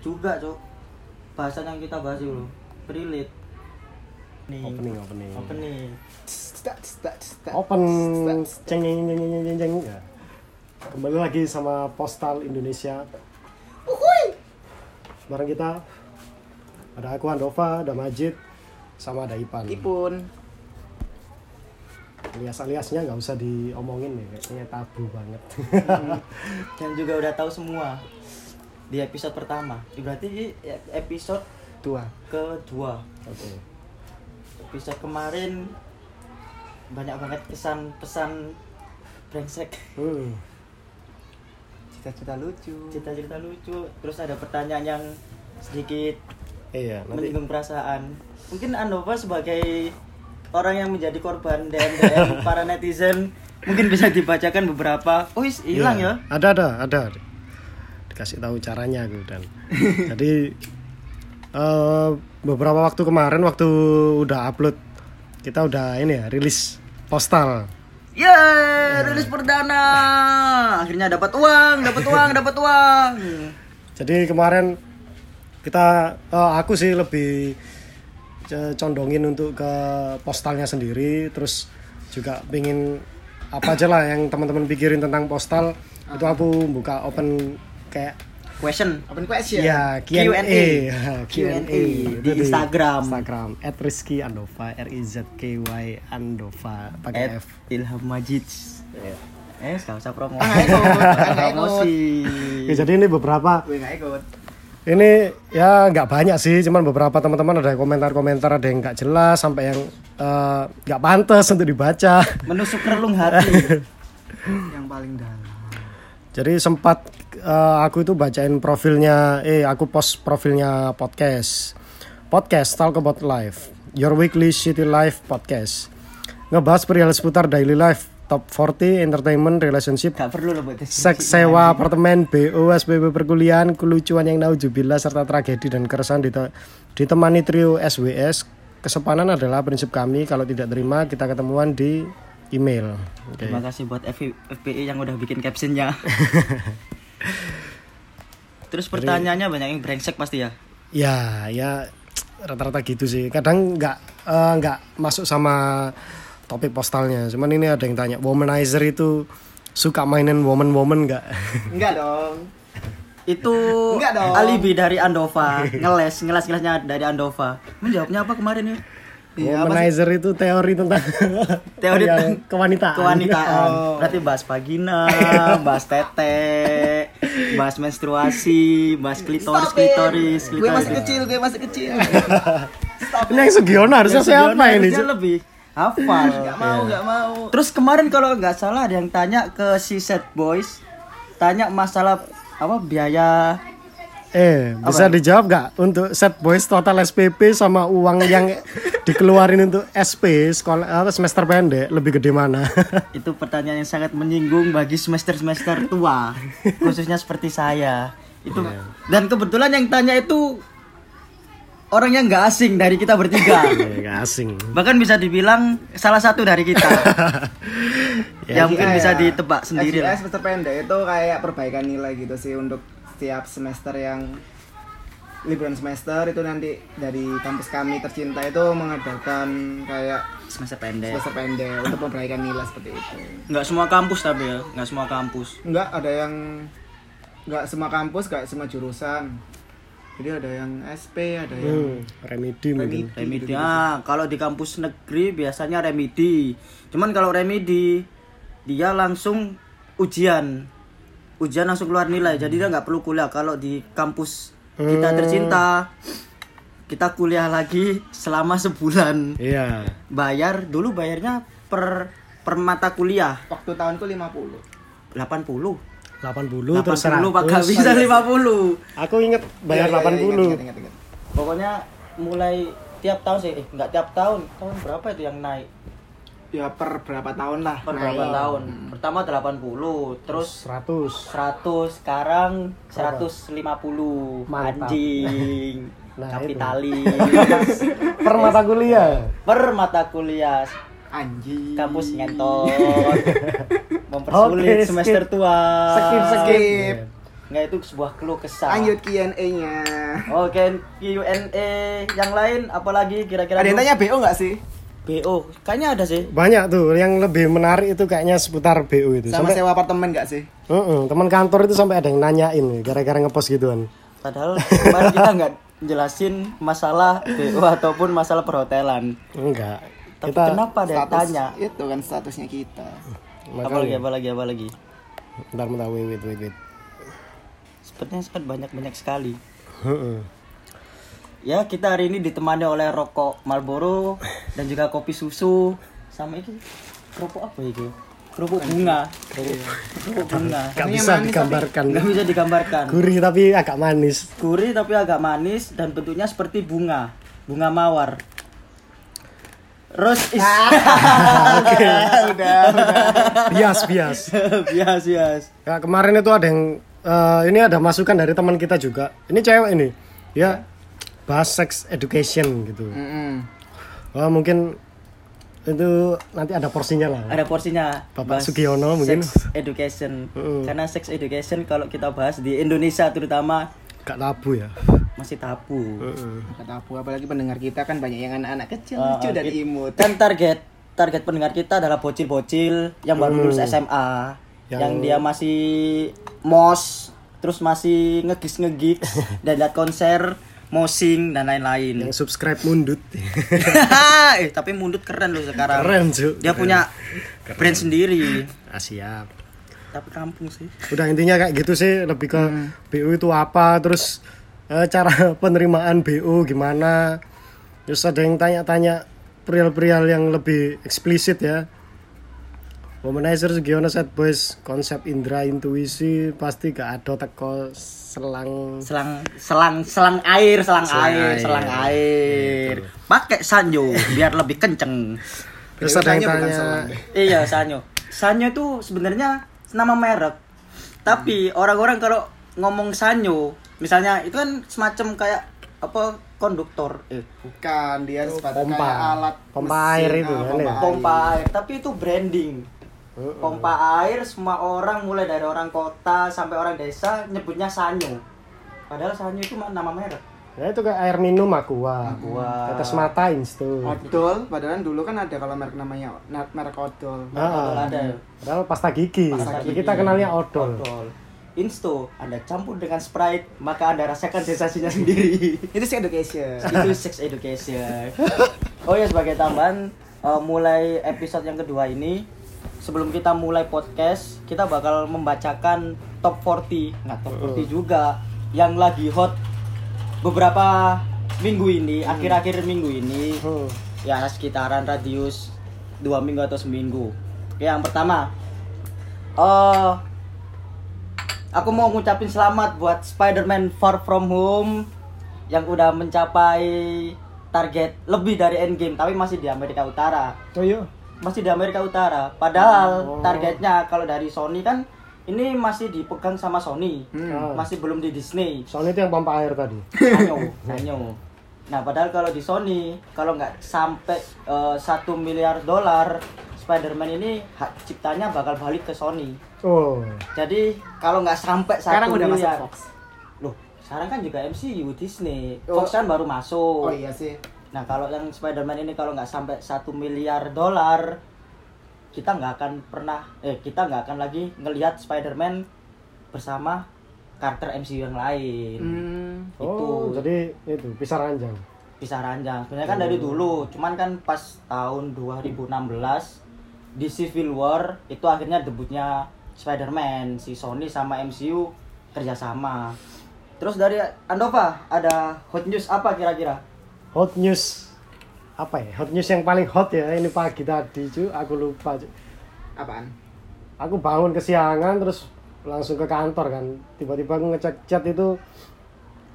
juga cok bahasan yang kita bahas dulu relate nih Opening, opening. opening Open ceng ceng ceng ceng ceng ceng. Ya. Kembali lagi sama Postal Indonesia. Bareng kita ada aku Andova, ada Majid, sama ada Ipan. Ipun. Alias-aliasnya nggak usah diomongin ya, kayaknya tabu banget. dan juga udah tahu semua di episode pertama berarti ini episode Tua. kedua Oke. episode kemarin banyak banget kesan pesan brengsek Hmm. Cita-cita lucu. cerita-cerita lucu terus ada pertanyaan yang sedikit Iya, nanti menyinggung perasaan mungkin Andova sebagai orang yang menjadi korban DM DM para netizen mungkin bisa dibacakan beberapa oh hilang Iya, ya Ada ada ada. Dikasih tahu caranya aku dan. Jadi eh, beberapa waktu kemarin waktu udah upload kita udah ini ya rilis postal. Yeay, rilis perdana. Akhirnya dapat uang, dapat uang, dapat uang. Jadi kemarin kita eh, aku sih lebih condongin untuk ke postalnya sendiri terus juga pengen apa aja lah yang teman-teman pikirin tentang postal itu aku buka open kayak Question. Open question. Ya, Q&A. Q&A. Q&A. di Instagram. Instagram @rizky andova R I Z K Y andova pakai At F. Ilham Majid. Ya. Eh, gak usah promo. Ah, nggak ikut, nggak ikut. Promosi. Ya, jadi ini beberapa Gue nggak ikut. ini ya nggak banyak sih, cuman beberapa teman-teman ada komentar-komentar ada yang nggak jelas sampai yang eh, nggak pantas untuk dibaca. Menusuk relung hati. Yang paling dalam. Jadi sempat eh, aku itu bacain profilnya, eh aku post profilnya podcast. Podcast Talk About Life, Your Weekly City Life Podcast. Ngebahas perihal seputar daily life, top 40, entertainment, relationship, Gak perlu loh buat seks sewa apartemen, BO, SPP perkuliahan, kelucuan yang naujubillah serta tragedi dan keresahan dite- ditemani trio SWS. Kesepanan adalah prinsip kami, kalau tidak terima kita ketemuan di email. Oke. Terima kasih buat FPI yang udah bikin captionnya. Terus pertanyaannya banyak yang brengsek pasti ya. Ya, ya rata-rata gitu sih. Kadang nggak eh, nggak masuk sama topik postalnya. Cuman ini ada yang tanya, womanizer itu suka mainin woman-woman nggak? Enggak dong. Itu Enggak dong. alibi dari Andova, ngeles, ngeles-ngelesnya dari Andova. Menjawabnya apa kemarin ya? Iya, apa womanizer itu teori tentang Teori yang tentang kewanitaan. Kewanitaan. Oh. Berarti bahas vagina, bahas tete, bahas menstruasi, bahas klitoris, it. klitoris, Gue masih klitoris. kecil, gue masih kecil. Ini yang Sugiono harusnya siapa ini? Lebih hafal. Gak mau, gak mau. Terus kemarin kalau nggak salah ada yang tanya ke si set boys, tanya masalah apa biaya Eh, bisa dijawab nggak untuk set boys total SPP sama uang yang dikeluarin untuk SP sekolah apa semester pendek lebih gede mana? itu pertanyaan yang sangat menyinggung bagi semester-semester tua, khususnya seperti saya. Itu dan kebetulan yang tanya itu orang yang nggak asing dari kita bertiga. Eh, nggak asing. Bahkan bisa dibilang salah satu dari kita. Ya, yang mungkin bisa ditebak sendiri lah. Semester pendek itu kayak perbaikan nilai gitu sih untuk setiap semester yang liburan semester itu nanti dari kampus kami tercinta itu mengadakan kayak Semester pendek. semester pendek untuk perbaikan nilai seperti itu. Nggak semua kampus tapi ya, nggak semua kampus. Enggak ada yang enggak semua kampus, enggak semua jurusan. Jadi ada yang SP, ada yang Hmm, remedi mungkin. Remedi. Ah, kalau di kampus negeri biasanya remedi. Cuman kalau remedi dia langsung ujian. Ujian langsung keluar nilai. Jadi dia nggak perlu kuliah. Kalau di kampus kita tercinta kita kuliah lagi selama sebulan. Iya. Bayar dulu bayarnya per per mata kuliah waktu tahunku 50. 80. 80 terus 80 Pak 100. Gak bisa 50. Aku inget bayar Iya, iya, iya, 80. ingat, ingat, ingat. Pokoknya mulai tiap tahun sih, eh nggak tiap tahun. Tahun berapa itu yang naik? Ya per berapa tahun lah. Per berapa tahun? Pertama 80, terus 100. 100, sekarang 150. Mantap. Anjing. Nah, Kapitalis. Per mata kuliah. per mata kuliah Anjing. kampus ngentot. Mempersulit skip. semester tua. Skip, skip. nggak itu sebuah keluh kesah Lanjut Q&A-nya. oke Q&A yang lain apalagi kira-kira Ada yang tanya BO nggak sih? BO kayaknya ada sih Banyak tuh yang lebih menarik itu kayaknya seputar BU itu. Sama Sampai sewa apartemen nggak sih? Heeh, teman kantor itu sampai ada yang nanyain gara-gara ngepost gituan. padahal kemarin kita nggak jelasin masalah BO ataupun masalah perhotelan Enggak. tapi Kita kenapa ada yang Status tanya itu kan statusnya kita. apalagi apalagi apalagi Bentar, bentar, wait, wait, wait, wait. sepertinya sangat banyak banyak sekali Heeh. ya kita hari ini ditemani oleh rokok Marlboro dan juga kopi susu sama itu kerupuk apa itu kerupuk bunga kerupuk bunga Gak Rasanya bisa manis, digambarkan. nggak bisa digambarkan Gurih tapi agak manis. gurih tapi agak manis dan bentuknya seperti bunga bunga mawar Rose is udah, udah. Bias, bias. bias bias Ya, kemarin itu ada yang eh, ini ada masukan dari teman kita juga. Ini cewek ini. Ya, bahas sex education gitu. Mm-mm. Wah, mungkin itu nanti ada porsinya lah. ada porsinya Bapak Bahas Sugiono mungkin. sex education Mm. karena sex education kalau kita bahas di Indonesia terutama Gak tabu ya. masih tabu Heeh. Kata aku apalagi pendengar kita kan banyak yang anak-anak kecil Ah, lucu dan it- imut. kan target target pendengar kita adalah bocil-bocil yang baru lulus SMA yang, Yang- dia masih mos terus masih ngegis-ngegis dan lihat konser mosing dan lain-lain Yang subscribe mundut. eh tapi mundut keren loh sekarang Keren, Cuk. dia punya brand sendiri Ah, siap. tapi kampung sih Udah intinya kayak gitu sih, lebih ke BU itu apa, terus eh, cara penerimaan BU gimana. Terus ada yang tanya-tanya perihal-perihal yang lebih eksplisit ya. Womanizer Sugiono Set Boys konsep indera intuisi pasti gak ada teko selang selang selang selang air selang, Selang air, air. selang air pakai sanyo biar lebih kenceng terus ada yang tanya selang. iya sanyo sanyo itu sebenarnya nama merek tapi orang-orang kalau ngomong sanyo misalnya itu kan semacam kayak apa konduktor eh Bukan dia sepatu pompa. kayak alat Pompa mesin, air itu ah, kan pompa ya? air. pompa air tapi itu branding pompa air semua orang mulai dari orang kota sampai orang desa nyebutnya sanyo padahal sanyo itu nama merek ya itu kayak air minum aqua Aqua. tetes mata instu Odol, padahal dulu kan ada kalau merek namanya na- merek odol. Ah, ada ya padahal pasta gigi Pasta tapi gigi. kita kenalnya odol Odol. Insto, Anda campur dengan Sprite, maka Anda rasakan sensasinya sendiri. Itu sih education. Itu sex education. Oh ya sebagai tambahan, eh, mulai episode yang kedua ini, sebelum kita mulai podcast, kita bakal membacakan top 40, nggak top 40 juga, yang lagi hot beberapa minggu ini, akhir-akhir minggu ini, Hmm. ya sekitaran radius dua minggu atau seminggu. Yang pertama, eh aku mau ngucapin selamat buat Spider-Man Far From Home yang udah mencapai target lebih dari Endgame tapi masih di Amerika Utara. oh iya Masih di Amerika Utara. Padahal Oh. targetnya kalau dari Sony kan ini masih dipegang sama Sony. Hmm. Masih belum di Disney. soalnya itu yang pompa air tadi Sanyo, sanyo. Nah, padahal kalau di Sony, kalau nggak sampai eh, satu miliar dolar, Spider-Man ini hak ciptanya bakal balik ke Sony. oh Jadi kalau nggak sampai Sekarang satu udah masuk miliar, Fox. loh, sekarang kan juga MCU Disney, Oh. Fox kan baru masuk. Oh iya sih. Nah, kalau yang Spider-Man ini kalau nggak sampai satu miliar dolar, kita nggak akan pernah, eh kita nggak akan lagi ngelihat Spider-Man bersama karakter MCU yang lain. Hmm. oh Itu. jadi itu pisah ranjang bisa ranjang sebenarnya kan dari dulu cuman kan pas tahun 2016 di Civil War itu akhirnya debutnya Spider-Man si Sony sama MCU kerjasama terus dari Andova ada hot news apa kira-kira hot news. Apa ya? Hot news yang paling hot ya ini pagi tadi cu aku lupa cu. Apaan? aku bangun kesiangan terus langsung ke kantor kan. Tiba-tiba aku ngecek chat itu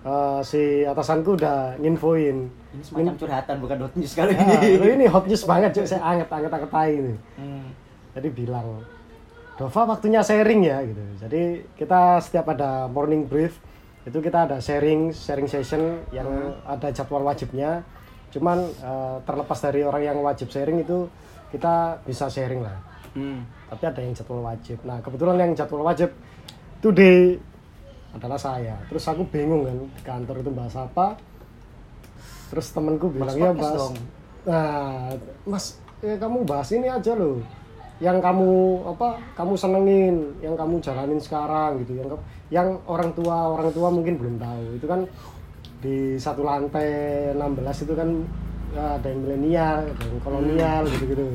eh, si atasanku udah nginfoin. Ini semacam curhatan bukan hot news kali Ah, ini. ini hot news banget cuy saya anget anget anget tai ini. Hmm. jadi bilang Dova waktunya sharing ya gitu. Jadi kita setiap ada morning brief itu kita ada sharing sharing session yang ada jadwal wajibnya. Cuman eh, terlepas dari orang yang wajib sharing itu kita bisa sharing lah. Hmm. tapi ada yang jadwal wajib. Nah kebetulan yang jadwal wajib itu di adalah saya. Terus aku bingung kan di kantor itu bahas apa. Terus temanku bilang Bahas ya bahas dong." nah mas ya kamu bahas ini aja loh. Yang kamu apa kamu senengin yang kamu jalanin sekarang gitu. Yang ke- yang orang tua orang tua mungkin belum tahu. Itu kan di satu lantai 16 itu kan ya, ada yang milenial ada yang kolonial Hmm. gitu gitu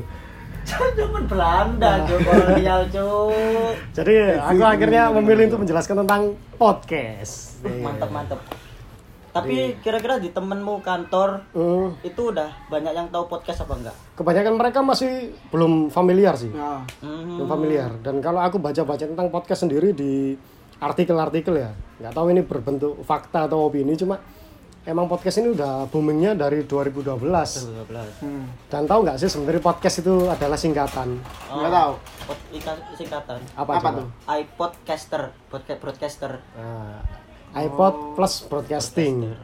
Zaman Belanda, Cuk, kolonial, Cuk. jadi aku akhirnya memilih untuk menjelaskan tentang podcast. Mantap, mantap. Tapi kira-kira di temenmu kantor Hmm, itu udah banyak yang tahu podcast apa enggak? kebanyakan mereka masih belum familiar sih. Nah, belum familiar. Dan kalau aku baca-baca tentang podcast sendiri di artikel-artikel ya nggak tahu ini berbentuk fakta atau opini cuma emang podcast ini udah boomingnya dari 2012 12. hmm. dan tahu nggak sih sebenarnya podcast itu adalah singkatan nggak tahu. Pod, singkatan. apa, Apa tuh? iPodcaster, podcast broadcaster. Nah, iPod plus broadcasting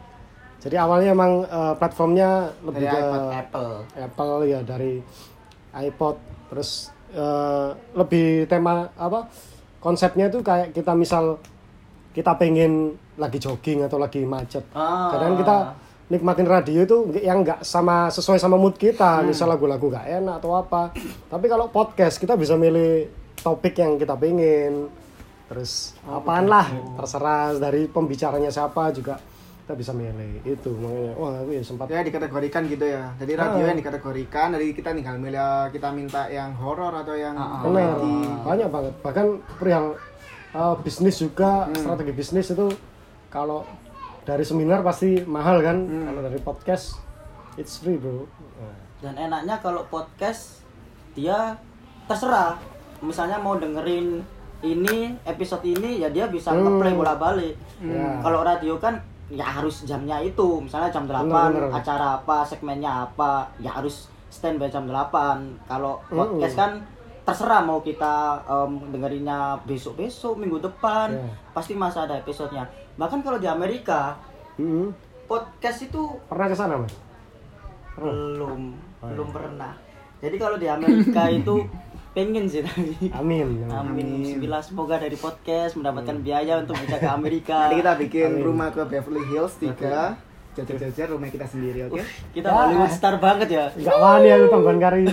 jadi awalnya emang eh, platformnya lebih Dari ke iPod, Apple. Apple ya dari iPod terus eh, lebih tema apa konsepnya itu kayak kita misal kita pengen lagi jogging atau lagi macet. Ah. kadang kita nikmatin radio itu yang nggak sama sesuai sama mood kita. Misal lagu-lagu nggak enak atau apa. Tapi kalau podcast kita bisa milih topik yang kita pengen. Terus apaan lah? terserah dari pembicaranya siapa juga kita bisa milih itu makanya wah aku ya sempat Ya dikategorikan gitu ya. Jadi radio yang dikategorikan, dari kita tinggal milih kita minta yang horor atau yang Benar, komedi. banyak banget. Bahkan perihal uh, bisnis juga, strategi bisnis itu kalau dari seminar pasti mahal kan. Kalau dari podcast it's free, Bro. Dan enaknya kalau podcast dia terserah. Misalnya mau dengerin ini episode ini ya dia bisa ngeplay bola-balik. Ya. Kalau radio kan ya harus jamnya itu. Misalnya jam 8 Bener, bener. acara apa, segmennya apa, ya harus standby jam 8. Kalau podcast kan terserah mau kita em, dengerinnya besok-besok, minggu depan, Ya. pasti masih ada episodenya. Bahkan kalau di Amerika Mm-mm. podcast itu Pernah ke sana, Mas? belum belum pernah jadi kalau di Amerika itu pengen sih tapi Amin. amin Bismillah semoga dari podcast mendapatkan biaya untuk bisa ke Amerika Nanti kita bikin rumah ke Beverly Hills tiga, jajar-jajar rumah kita sendiri, oke? kita Hollywood star banget ya Enggak wani aku tonggon kari.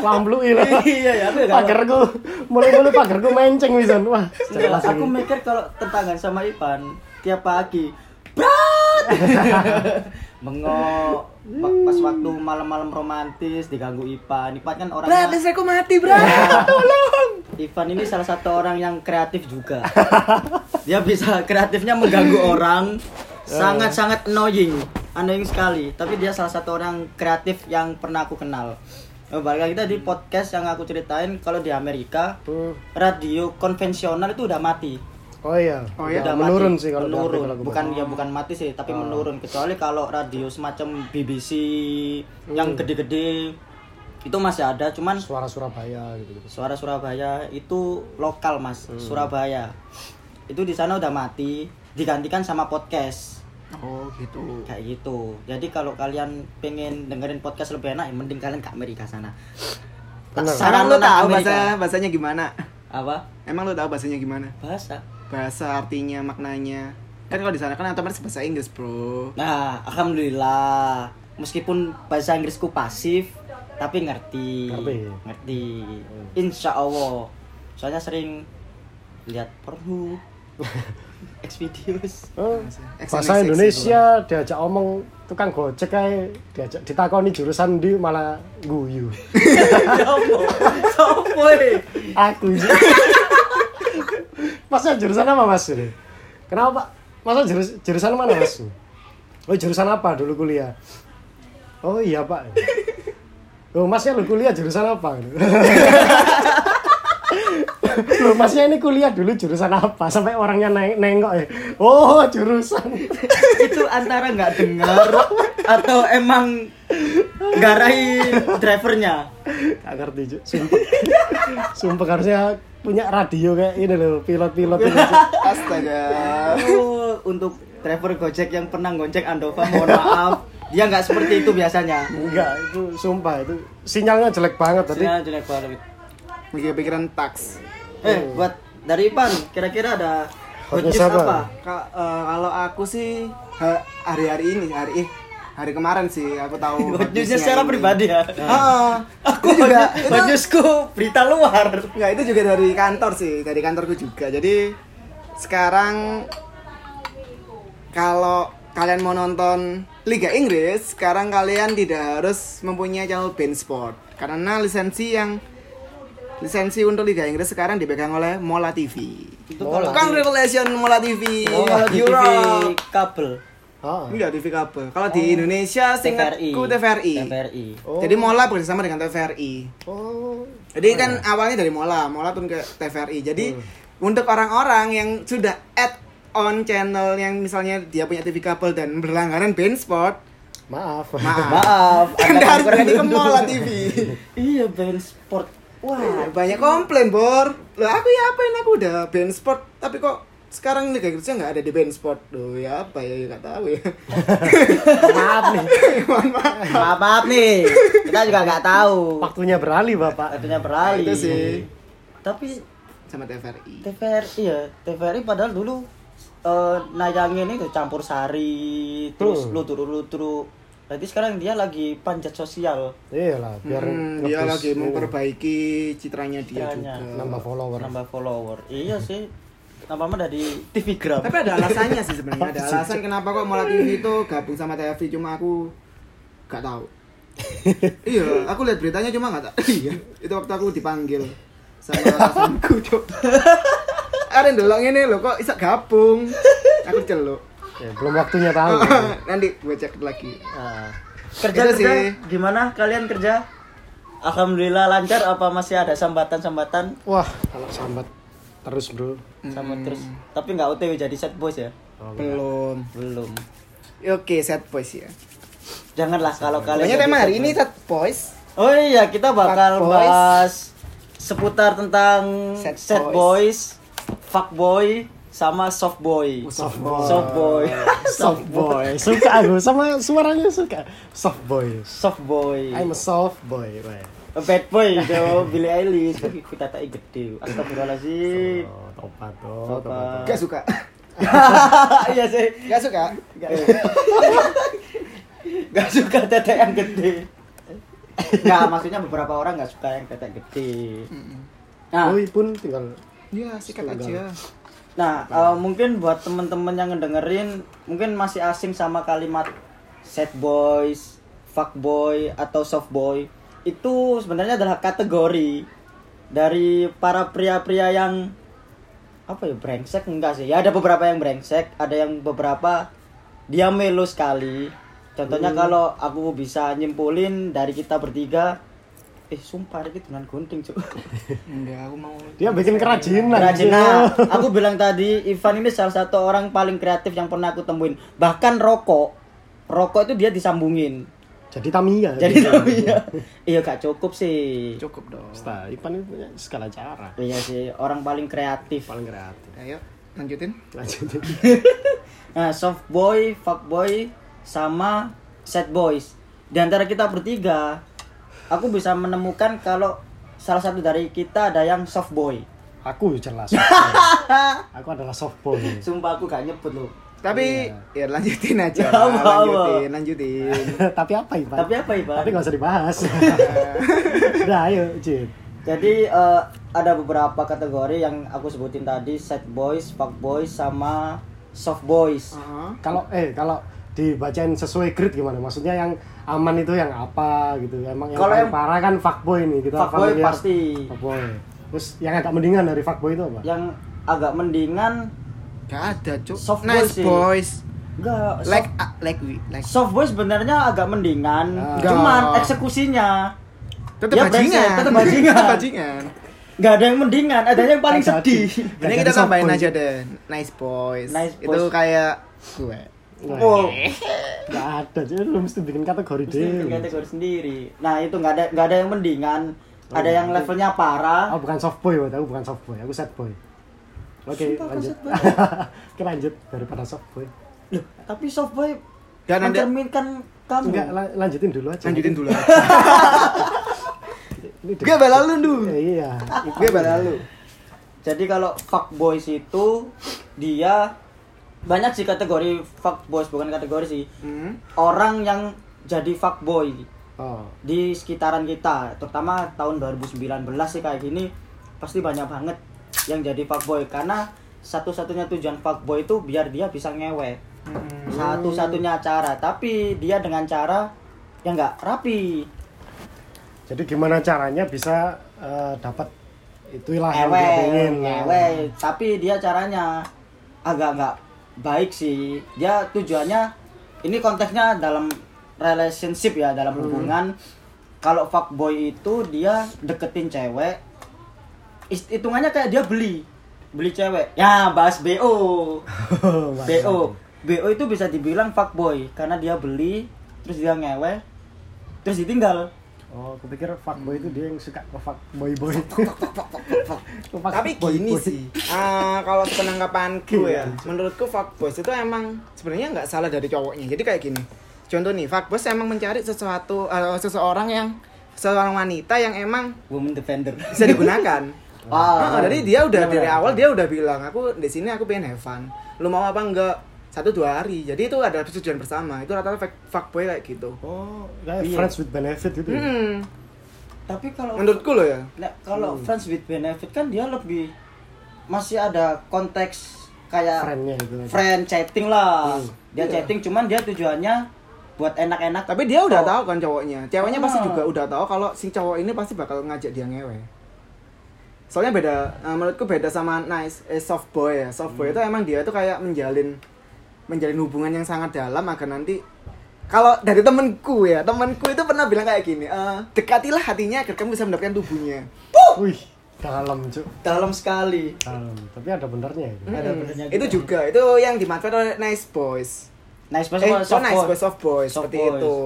Swamblui lah. iya ya Pagerku mulai-mulai pagerku menceng wisan. Wah, aku mikir kalau tentangan sama Ivan tiap pagi Brat! Bengok Pas- waktu malam-malam romantis diganggu Ivan Ivan kan orangnya listrikku mati, Brat. Ivan ini salah satu orang yang kreatif juga. Dia bisa kreatifnya mengganggu orang, sangat-sangat annoying, annoying sekali. Tapi dia salah satu orang kreatif yang pernah aku kenal. Oh, balik lagi tadi podcast yang aku ceritain kalau di Amerika Hmm. radio konvensional itu udah mati. Oh iya. Oh iya? Udah menurun mati. sih kalau menurun. aku bukan ya bukan mati sih, tapi menurun kecuali kalau radio semacam BBC Hmm. yang gede-gede itu masih ada, cuman suara Surabaya gitu gitu. Suara Surabaya itu lokal mas, Hmm. Surabaya. Itu di sana udah mati, digantikan sama podcast Oh, gitu. kayak gitu. Jadi kalau kalian pengen dengerin podcast lebih enak, ya mending kalian ke Amerika sana. Bener. Saran lu tahu bahasa bahasanya gimana? apa? Emang lu tahu bahasanya gimana? Bahasa. Bahasa artinya, maknanya. Kan kalau di sana kan otomatis bahasa Inggris, Bro. Nah, alhamdulillah. Meskipun bahasa Inggrisku pasif, tapi ngerti. Ngerti. Ngerti. Insya Allah. Soalnya sering lihat porno, Xvideos. Oh, Exen- bahasa Indonesia diajak omong tukang gojek kayak diajak ditakoni jurusan di malah guyu. Sopo? Sopo eh? Aku. Masnya jurusan apa mas? ini? Kenapa? Masa jurus, jurusan mana mas? Oh jurusan apa dulu kuliah? Oh iya pak. Oh masnya lu kuliah jurusan apa? Loh, masnya ini kuliah dulu jurusan apa? Sampai orangnya neng nengok ya. Oh, jurusan. itu antara nggak dengar atau emang garai drivernya Gak ngerti. Sumpah. Sumpah harusnya punya radio kayak ini loh, pilot-pilot ini. Astaga. oh, untuk driver gojek yang pernah gonceng Andova mohon maaf dia nggak seperti itu biasanya Enggak, itu sumpah itu sinyalnya jelek banget tadi. Sinyal jelek banget Mikir pikiran tax. eh buat dari Ipan kira-kira ada Hot news apa? apa? Ka- eh, kalau aku sih ha- hari-hari ini hari eh hari kemarin sih aku tahu Hot newsnya secara ini. pribadi ya. Heeh. Aku Itu juga hot- hot newsku berita luar. Enggak, itu juga dari kantor sih, dari kantorku juga. Jadi sekarang kalau kalian mau nonton Liga Inggris, sekarang kalian tidak harus mempunyai channel beIN Sport karena lisensi yang lisensi untuk Liga Inggris sekarang dipegang oleh Mola TV. Itu Mola. Congratulations Mola TV. Di TV Europe. kabel. Ah. Enggak TV kabel. Kalau di Indonesia singkatku TVRI. TVRI. Oh. Jadi Mola bekerjasama dengan TVRI. Oh. Jadi kan awalnya dari Mola, Mola turun ke TVRI. Jadi untuk orang-orang yang sudah add on channel yang misalnya dia punya TV kabel dan berlangganan beIN Sport, Maaf. maaf. Maaf, Anda harus kurang ganti ke. Mola TV. Iya, band sport. Wah, Banyak komplain, Bor. Loh, aku ya apain aku udah beIN Sport, tapi kok sekarang Liga Inggrisnya nggak ada di beIN Sport. Loh, ya apa ya, nggak tahu ya. Maaf nih. Maaf. maaf, maaf nih. Kita juga nggak tahu. Waktunya beralih, Bapak. Waktunya beralih. Itu sih Tapi sama TVRI. TVRI ya, TVRI padahal dulu eh, nayangin itu campur sari, terus Hmm. luturu-luturu. Berarti sekarang dia lagi panjat sosial. Iya lah, biar Hmm, dia lagi ini, memperbaiki citranya dia Citranya. juga. nambah follower. Nambah follower. Iya sih. Nama dari TV Gram. Tapi ada alasannya sih sebenarnya. Ada alasan kenapa kok Mola TV itu gabung sama TVRI cuma aku gak tahu. iya, aku lihat beritanya cuma gak tahu. Iya, itu waktu aku dipanggil sama atasanku, Cuk. Ada yang delok ini loh kok bisa gabung. Aku celuk. Ya, belum waktunya tahu. Nanti gue cek lagi. Nah, kerja kerja sih. gimana kalian kerja? Alhamdulillah lancar apa masih ada sambatan-sambatan Wah, kalau sambat terus, Bro. sama terus tapi nggak OTW jadi set boys ya Oh, Belum. belum Oke, set boys ya. janganlah kalau kalian jadi tema hari ini boys. set boys. oh iya kita bakal Fuck boys. bahas seputar tentang Set set, boys. fuck boy sama soft boy Soft boy. soft boy Soft boy. Suka aku sama suaranya suka. Soft boy. soft boy I'm a soft boy. Weh. A bad boy itu Billie Eilish tapi kita tak gede astagfirullahaladzim Oh, topat tuh. Topat. topat. Gak suka. iya sih Gak suka. Gak suka tetek yang gede. Gak, maksudnya beberapa orang gak suka yang tetek gede. Nah, Boy pun tinggal Ya, sikat aja. nah eh, mungkin buat temen-temen yang ngedengerin, mungkin masih asing sama kalimat sad boys, fuck boy atau soft boy. Itu sebenarnya adalah kategori dari para pria-pria yang apa ya brengsek? Enggak sih. Ya ada beberapa yang brengsek ada yang beberapa dia melo sekali. Contohnya kalau aku bisa nyimpulin dari kita bertiga eh sumpah ini dengan gunting cuy Enggak, aku mau dia bikin kerajinan. kerajinan. Aku bilang tadi Ivan ini salah satu orang paling kreatif yang pernah aku temuin. Bahkan rokok. Rokok itu dia disambungin Jadi Tamiya. jadi iya iya gak cukup sih cukup dong. Nah, Ipan itu punya segala cara. iya sih orang paling kreatif Paling kreatif. Ayo, lanjutin. Lanjutin. Nah, soft boy, fuck boy, sama sad boys. Di antara kita bertiga, aku bisa menemukan kalau salah satu dari kita ada yang soft boy. Aku jelas. aku adalah soft boy. Sumpah aku gak nyebut loh. Tapi ya lanjutin aja. Apa, apa? lanjutin, lanjutin. Tapi apa Ipan? Tapi apa Ipan? Tapi nggak usah dibahas. Udah ayo, Jin. Jadi eh, ada beberapa kategori yang aku sebutin tadi, sad boys, fuck boys, sama soft boys. Heeh. Kalau eh kalau dibacain sesuai grade gimana? Maksudnya yang aman itu yang apa gitu? Emang yang Kalau paling yang- parah kan fuckboy nih kita Fuckboy familiar. pasti. Fuckboy. Terus yang agak mendingan dari fuckboy itu apa? Yang agak mendingan Gak ada, Cuk. Soft nice boys sih. boys. enggak Like soft, uh, like we like soft boys sebenarnya agak mendingan, Ah. cuman eksekusinya tetap Ya, bajingan. tetep bajingan. Tetep bajingan. nggak ada yang mendingan, ada yang paling sedih. Ini kita tambahin aja deh. Nice boys. Nice Itu boys. kayak gue. Oh, nggak ada, jadi lu mesti bikin kategori mesti deh. kategori sendiri. Nah itu nggak ada nggak ada yang mendingan, ada yang levelnya parah. Oh bukan soft boy, aku bukan soft boy, aku sad boy. Oke, Sumpah, lanjut. Oke, lanjut daripada soft boy. Loh, tapi soft boy Dan mencerminkan kamu. Enggak, la- lanjutin dulu aja. Lanjutin dulu. Ini Gue balalu dulu. Eh, iya. Gue balalu. Jadi kalau fuck boys itu dia banyak sih kategori fuckboys bukan kategori sih Hmm. orang yang jadi fuckboy Oh. di sekitaran kita terutama tahun 2019 sih kayak gini pasti banyak banget yang jadi fuckboy. Karena satu-satunya tujuan fuckboy itu biar dia bisa ngewe. Hmm. satu-satunya cara. Tapi dia dengan cara yang nggak rapi. Jadi gimana caranya bisa eh, dapat itulah yang ngewe dia pengen. ngewe. Tapi dia caranya agak nggak baik sih. Dia tujuannya ini konteksnya dalam relationship ya dalam hubungan. Kalau fuckboy itu dia deketin cewek hitungannya kayak dia beli. Beli cewek. Ya bahas bo bo bo itu bisa dibilang fuckboy. Karena dia beli terus dia ngewe terus ditinggal. Oh, aku pikir fuckboy itu dia yang suka ke fuckboy boy. Tapi gini sih, ah, kalau penanggapanku ya, menurutku fuckboys itu emang sebenarnya nggak salah dari cowoknya. Jadi kayak gini, contoh nih, fuckboys emang mencari sesuatu, eh, seseorang yang seorang wanita yang emang woman defender. bisa digunakan. Ah, Ah, jadi dia udah Iya, dari awal dia udah bilang aku di sini aku pengen have fun. Lu mau apa enggak? Satu dua hari. Jadi itu ada persetujuan bersama. Itu rata-rata fuck- fuckboy kayak gitu. Oh, kayak Iya. friends with benefit gitu. ya? Hmm. tapi kalau Menurutku loh ya. Nah, kalau friends with benefit kan dia lebih masih ada konteks kayak Friendnya itu. friend chatting lah. Hmm. Dia Iya. chatting cuman dia tujuannya buat enak-enak. Tapi dia udah Oh. tahu kan cowoknya. Ceweknya pasti Ah. juga udah tahu kalau si cowok ini pasti bakal ngajak dia ngewe. Soalnya beda, eh, menurutku beda sama nice, eh, soft boy ya. Soft boy itu emang dia tuh kayak menjalin menjalin hubungan yang sangat dalam agar nanti kalau dari temenku ya, temenku itu pernah bilang kayak gini, eh, dekatilah hatinya agar kamu bisa mendapatkan tubuhnya. Wih, dalam cuk. Dalam sekali. Dalam. Tapi ada benernya itu. Ada Hmm, benernya itu juga. juga, itu yang dimanfaatkan oleh nice boys. Nice Eh, person oh, soft nice boy. boys, soft boys, Soft seperti boys. itu.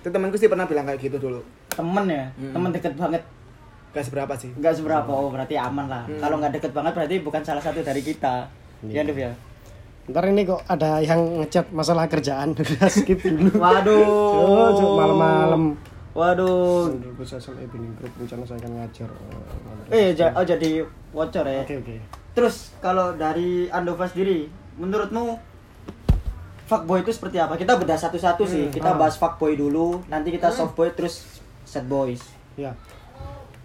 Itu temanku sih pernah bilang kayak gitu dulu. Temen ya, Hmm. temen deket banget. Gak seberapa sih. Enggak seberapa, oh berarti aman lah. Hmm. Kalau nggak deket banget berarti bukan salah satu dari kita. Iya. Ya, Dev ya. Ntar ini kok ada yang ngechat masalah kerjaan. Udah skip dulu. Waduh. Cuk, malam-malam. Waduh. Social evening group rencana saya akan ngajar. Eh, ja- oh jadi wocor ya. Oke oke. Terus kalau dari Andova sendiri, menurutmu fuckboy itu seperti apa? Kita bedah satu-satu sih. Hmm, Kita ah. bahas fuckboy dulu, nanti kita softboy terus sad boys. Ya.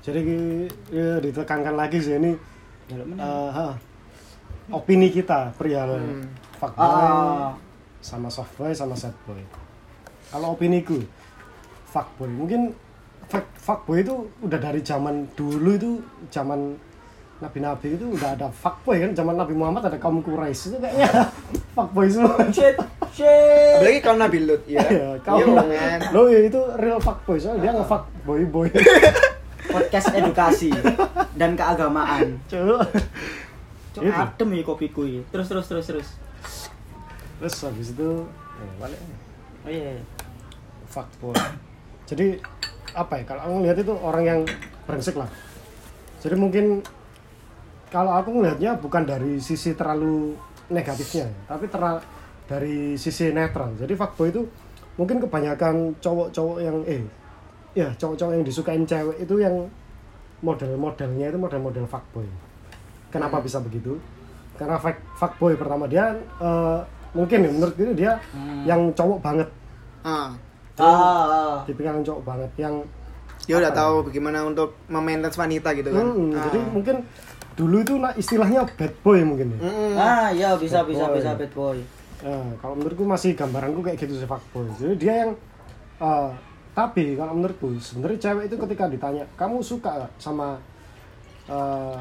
Jadi ya, ditekankan lagi sih ini mana? eh, ha, opini kita perihal Hmm. fuckboy Ah. sama softboy sama sad boy. Kalau opiniku fuckboy mungkin fuck, fuckboy itu udah dari zaman dulu itu zaman nabi-nabi itu udah ada fuckboy kan zaman Nabi Muhammad ada kaum Quraisy itu kayaknya fuckboy semua. Shit, shit. Apalagi kaum Nabi Lut ya. Iya, kaum Yo, man. Lo ya itu real fuckboy soalnya dia nge-fuck boy boy. Podcast edukasi dan keagamaan. Cuk. Cuk, Itu. adem ya kopiku ini. Terus terus terus terus. Terus habis itu eh, balik Oh iya. fuckboy. Jadi apa ya kalau aku ngeliat itu orang yang brengsek lah. Jadi mungkin kalau aku ngelihatnya bukan dari sisi terlalu negatifnya, ya, tapi tera- dari sisi netral. Jadi fuckboy itu mungkin kebanyakan cowok-cowok yang eh ya cowok-cowok yang disukain cewek itu yang model-modelnya itu model-model fuckboy. Kenapa bisa begitu? Karena fuck, fuckboy pertama dia eh, mungkin ya menurut itu dia Hmm. yang cowok banget, Ah, Ah, ah. tipikal yang cowok banget, yang dia udah tahu bagaimana untuk memaintain wanita gitu kan. Hmm, Ah. jadi mungkin dulu itu nah, istilahnya bad boy mungkin ya. Mm-mm. Ah, iya bisa Bad bisa boy. bisa bad boy. Nah, kalau menurutku masih gambaranku kayak gitu sih fuckboy. Jadi dia yang eh, tapi kalau menurutku sebenarnya cewek itu ketika ditanya kamu suka sama eh,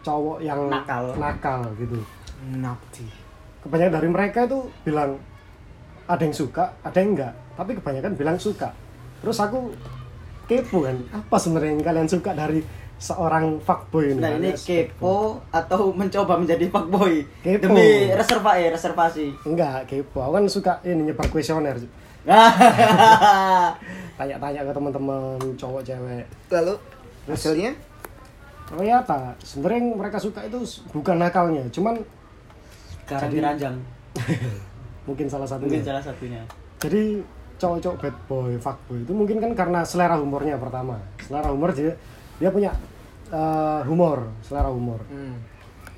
cowok yang Nakal. nakal gitu. Nakti. Kebanyakan dari mereka itu bilang ada yang suka, ada yang enggak. Tapi kebanyakan bilang suka. Terus aku kepo kan, apa sebenarnya yang kalian suka dari seorang fuckboy ini? Nah ini kepo atau mencoba menjadi fuckboy Kepo. demi reserva ya reservasi. Enggak, kepo. Aku kan suka ini nyebar kuesioner. Tanya-tanya ke teman-teman cowok cewek. Lalu Terus- hasilnya? Ternyata sebenarnya yang mereka suka itu bukan nakalnya, cuman Jadi- diranjang mungkin salah satunya. mungkin salah satunya. Jadi cowok-cowok bad boy, fuckboy itu mungkin kan karena selera humornya pertama. Selera humor dia dia punya eh, humor, selera humor. Hmm.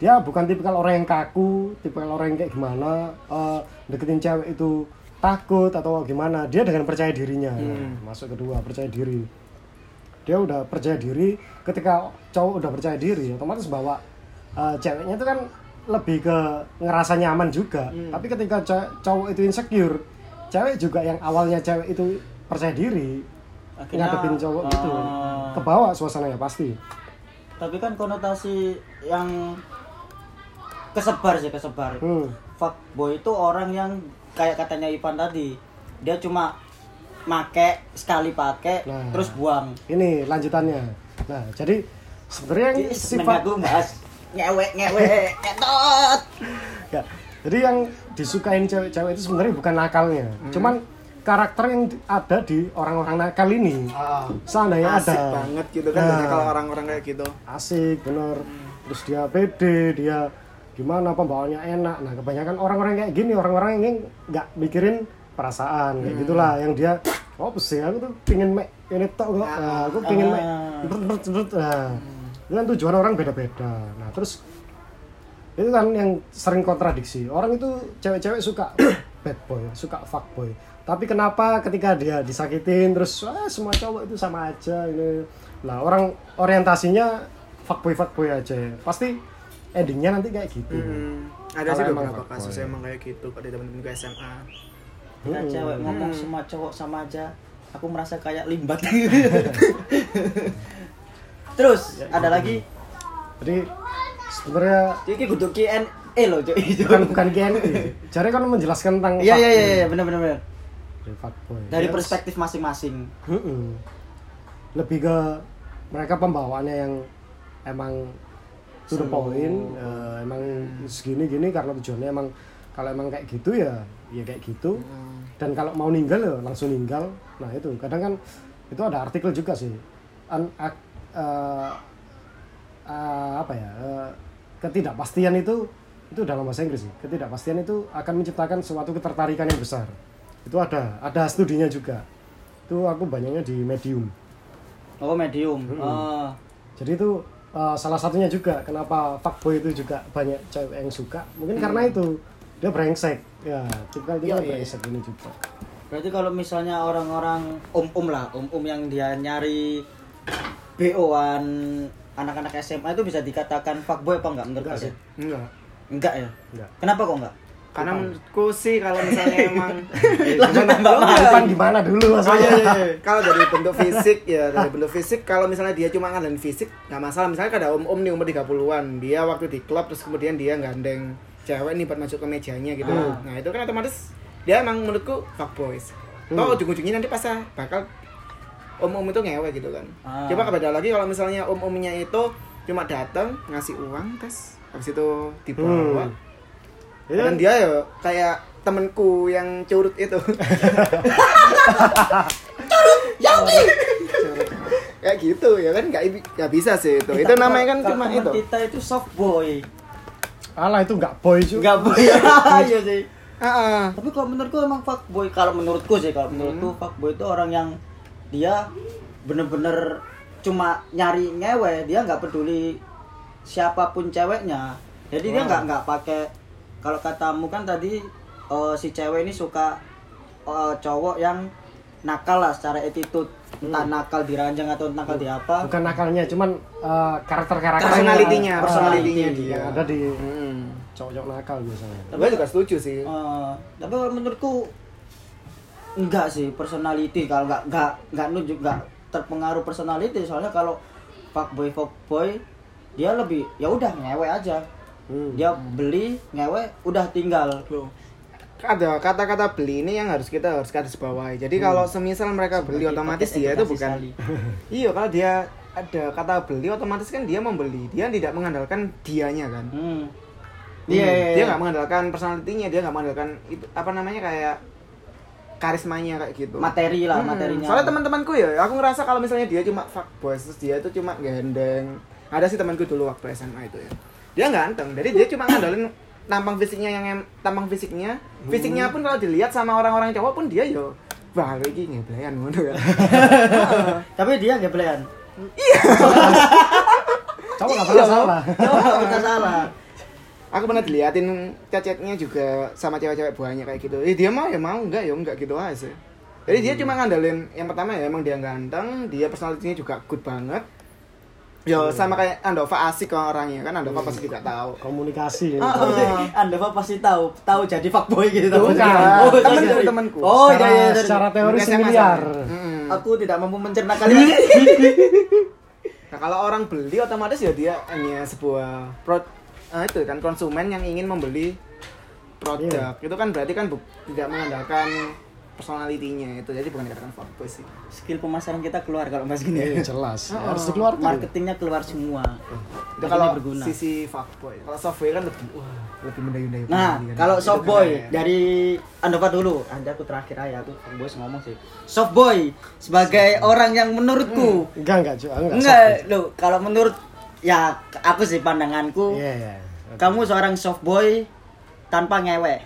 dia bukan tipikal orang yang kaku tipikal orang yang kayak gimana eh, deketin cewek itu takut atau gimana dia dengan percaya dirinya. Masuk kedua percaya diri. Dia udah percaya diri ketika cowok udah percaya diri otomatis bawa eh, ceweknya itu kan lebih ke ngerasa nyaman juga. Tapi ketika cowok itu insecure cewek juga yang awalnya cewek itu percaya diri Akhirnya, ngadepin cowok gitu. ah. kebawa suasananya pasti. tapi kan konotasi yang kesebar sih kesebar. Hmm. fuckboy itu orang yang kayak katanya Ivan tadi dia cuma make sekali pakai Nah. terus buang. ini lanjutannya. Nah jadi sebenarnya yang Jadi sifat semenjak gue bahas ngewek ngewek ngetot. Ya, jadi yang disukain cewek-cewek itu sebenarnya bukan nakalnya. Cuman karakter yang ada di orang-orang nakal ini. Ah, seandainya asik ada. banget gitu kan Nah. kalau orang-orang kayak gitu. Asik bener. Terus dia pede dia gimana pembawaannya enak. Nah kebanyakan orang-orang kayak gini orang-orang yang nggak mikirin perasaan kayak gitulah. Yang dia oh sih aku tuh pingin mek ini tok kok. Nah, aku pingin mek Ah. nah itu kan tujuan orang beda-beda. Nah terus itu kan yang sering kontradiksi. Orang itu cewek-cewek suka bad boy suka fuck boy. Tapi kenapa ketika dia disakitin terus ah, semua cowok itu sama aja ini? Lah orang orientasinya fuckboy fuckboy aja. Pasti endingnya nanti kayak gitu. Hmm, ada Kalau sih beberapa kasus emang kayak gitu pada temen-temen gue SMA Ketika Hmm. cewek ngomong semua cowok sama aja aku merasa kayak limbat. Terus ada lagi? Jadi sebenarnya ini kudu Q&A loh cuy bukan bukan GNI jadi kan menjelaskan tentang iya iya iya benar benar benar Dari Ya, perspektif masing-masing. Mm-mm. lebih ke mereka pembawaannya yang emang to the point eh, emang segini gini karena tujuannya emang kalau emang kayak gitu ya ya kayak gitu. Dan kalau mau ninggal ya langsung ninggal. Nah itu. Kadang kan itu ada artikel juga sih. An, ak- eh, eh, apa ya eh, ketidakpastian itu itu dalam bahasa Inggris sih. Ketidakpastian itu akan menciptakan suatu ketertarikan yang besar. Itu ada ada studinya juga. Itu aku banyaknya di medium. Oh medium. Oh. Jadi itu uh, salah satunya juga kenapa fuckboy itu juga banyak cewek yang suka. Mungkin karena itu dia brengsek. Ya tipikal dia Iya, iya. brengsek ini juga. Berarti kalau misalnya orang-orang om-om lah om-om yang dia nyari BO-an anak-anak SMA itu bisa dikatakan fuckboy apa enggak menurut enggak sih. Enggak. Enggak ya? enggak. Kenapa kok enggak? Karena menurutku sih kalau misalnya emang nembak Enggak. Depan gimana dulu Oh, maksudnya iya, iya, iya. kalau dari bentuk fisik ya dari bentuk fisik kalau misalnya dia cuma ngandalin fisik nggak masalah. Misalnya ada om om nih umur 30-an dia waktu di klub terus kemudian dia gandeng cewek nih buat masuk ke mejanya gitu. Hmm. nah itu kan otomatis dia emang menurutku fuckboys toh ujung-ujungnya nanti pas bakal om om itu ngewe gitu kan. Ah. coba beda lagi kalau misalnya om omnya itu cuma datang ngasih uang terus habis itu dibawa. Hmm. Dan kan dia ya kayak temenku yang curut itu kayak gitu ya kan nggak nggak bisa sih itu itu namanya kan cuma itu kita itu soft boy. alah itu enggak boy juga Enggak boy. Iya sih. Ah, ah. Tapi kalau menurutku emang fuckboy. Kalau menurutku sih, kalau menurutku fuckboy itu orang yang dia bener-bener cuma nyari ngewe, dia nggak peduli siapa pun ceweknya. Jadi dia nggak nggak pakai kalau katamu kan tadi eh, si cewek ini suka eh, cowok yang nakal lah secara attitude. Entah nakal di ranjang atau nakal di apa bukan nakalnya cuman uh, karakter-karakter personalitinya Ah, personalitinya personality. dia. yang ada di Hmm. cowok-cowok nakal biasanya. Gue juga setuju sih. Eh, tapi menurutku enggak sih personality. Kalau enggak enggak enggak nunjuk enggak terpengaruh personality. Soalnya kalau fuckboy fuckboy dia lebih ya udah ngewe aja Hmm. dia beli ngewe udah tinggal. Loh. ada kata-kata beli ini yang harus kita harus garis bawahi. Jadi kalau semisal mereka beli Sebagai otomatis dia itu bukan iya kalau dia ada kata beli otomatis kan dia membeli. Dia tidak mengandalkan dianya kan? Hmm. Hmm, Iya, iya, dia iya. nggak mengandalkan personalitinya dia nggak mengandalkan itu apa namanya kayak karismanya kayak gitu. Materi lah Hmm, materinya. Soalnya teman-temanku ya aku ngerasa kalau misalnya dia cuma fuckboy terus dia itu cuma gendeng ada sih temanku dulu waktu SMA itu ya dia ganteng jadi dia cuma ngandelin tampang fisiknya yang tampang fisiknya. Fisiknya pun kalau dilihat sama orang-orang cowok pun dia yo wah lu iki ngeblayan ngono kan. Tapi dia ngeblean. Cowok nggak pernah salah. oh nggak salah. Aku pernah diliatin cacetnya juga sama cewek-cewek banyak kayak gitu. Eh dia mau ya mau enggak ya enggak gitu aja. Jadi dia cuma ngandelin yang pertama ya emang dia ganteng dia personalitinya juga good banget Yo sama kayak Andova asik kok orangnya kan Andova pasti juga tahu. komunikasi Ah, Oh, Anda Pak pasti tahu, tahu jadi fuckboy gitu. Bukan. Oh, Temen jadi- dari temenku. Oh, iya secara, iya. dari- secara teori familiar sama. Mm-mm. Aku tidak mampu mencerna kalian. Nah, kalau orang beli otomatis ya dia hanya sebuah pro ah, itu kan konsumen yang ingin membeli produk. Itu kan berarti kan tidak mengandalkan personalitinya itu. Jadi bukan dikatakan fuckboy sih. Skill pemasaran kita keluar kalau mas gini. Iya, jelas Oh, harus dikeluarkan Marketingnya keluar semua. Itu Akhirnya kalau berguna. sisi fuckboy. Kalau softboy kan lebih wah, lebih mendayu-dayu. Nah, kan. kalau Itu softboy keren. dari Andova dulu. Anda aku terakhir aja aku bos ngomong sih. Softboy sebagai orang yang menurutku enggak enggak juga enggak enggak lo kalau menurut ya aku sih pandanganku iya iya kamu seorang softboy tanpa ngewe.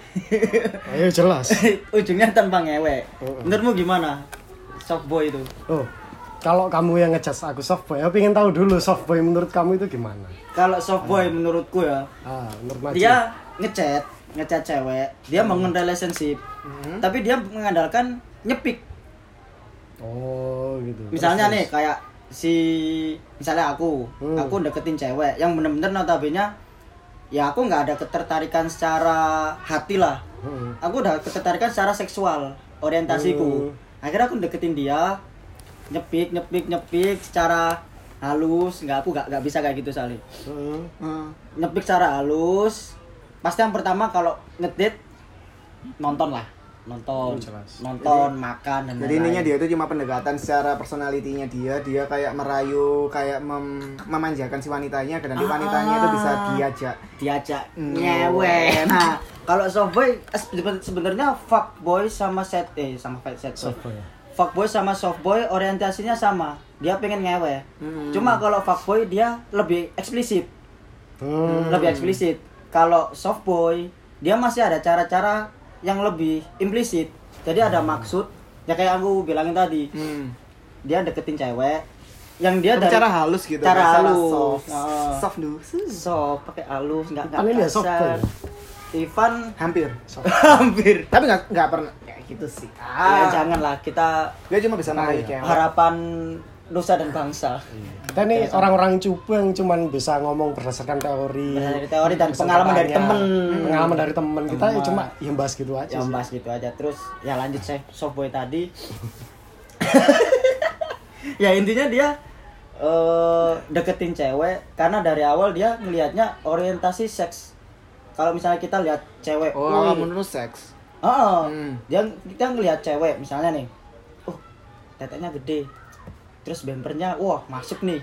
ayo jelas Ujungnya tanpa ngewe. Oh. Menurutmu gimana? Softboy itu. oh kalau kamu yang ngejudge aku softboy aku pengen tahu dulu softboy menurut kamu itu gimana Kalau softboy menurutku ya, ah menurut dia ngechat, ngechat cewek, dia bangun relationship. Hmm. Tapi dia mengandalkan nyepik. oh gitu Misalnya Terus, nih kayak si misalnya aku, Hmm. aku deketin cewek yang bener-bener notabene ya aku nggak ada ketertarikan secara hati lah. Hmm. Aku udah ketertarikan secara seksual orientasiku. Hmm. Akhirnya aku deketin dia, nyepik, nyepik, nyepik secara halus. Nggak aku nggak nggak bisa kayak gitu soalnya. Hmm. Hmm. nyepik secara halus pasti yang pertama kalau ngedate nonton lah nonton Hmm, jelas. nonton makan dan Jadi intinya dia itu cuma pendekatan secara personalitinya dia, dia kayak merayu, kayak mem- memanjakan si wanitanya, dan nanti Ah. wanitanya itu bisa diajak. diajak Hmm. nyewe nah kalau softboy eh, sebe- sebenarnya fuckboy sama set eh sama set softboy ya? fuckboy sama softboy orientasinya sama dia pengen ngewe Hmm. cuma kalau fuckboy dia lebih eksplisit Hmm. lebih eksplisit kalau softboy dia masih ada cara-cara yang lebih implisit jadi ada maksud ya kayak aku bilangin tadi Hmm. dia deketin cewek yang dia Tapi dari cara halus gitu, cara halus soft. Oh. Soft dulu. soft pakai halus nggak nggak Ivan ini ya kasar. ya? Ivan Hampir. hampir Tapi nggak nggak pernah kayak gitu sih. ah janganlah kita Dia cuma bisa Ah, merayu iya. Nusa dan bangsa. Kita nih orang-orang cupu yang cuman bisa ngomong berdasarkan teori. Berdasarkan teori dan pengalaman dari temen. pengalaman dari temen. Kita ya cuma ya bahas gitu aja yang bahas gitu aja. Terus ya lanjut saya softboy tadi. Ya intinya dia eh deketin cewek karena dari awal dia ngelihatnya orientasi seks. Kalau misalnya kita lihat cewek Oh, menurut seks? Oh, Hmm. dia kita ngelihat cewek misalnya nih, oh teteknya gede, terus bempernya, wah masuk nih,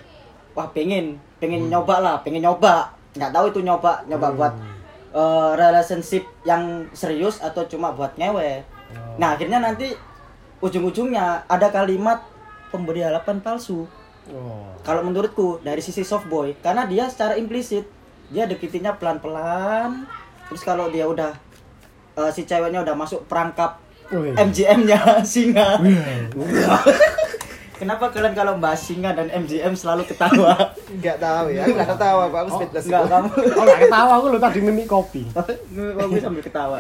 wah pengen, pengen nyoba lah, pengen nyoba, nggak tahu itu nyoba, nyoba buat eh, relationship yang serius atau cuma buat ngewe. Oh. Nah akhirnya nanti ujung-ujungnya ada kalimat pemberi harapan palsu. oh. Kalau menurutku dari sisi softboy, karena dia secara implisit dia deketinnya pelan-pelan, terus kalau dia udah eh, si ceweknya udah masuk perangkap. MGM-nya singa. Kenapa kalian kalau bahas singa dan MGM selalu ketawa? Nggak tahu ya. Aku nggak ketawa. Aku aku speechless. Enggak kamu. oh nggak ketawa aku lo tadi mimik kopi Kamu sambil ketawa.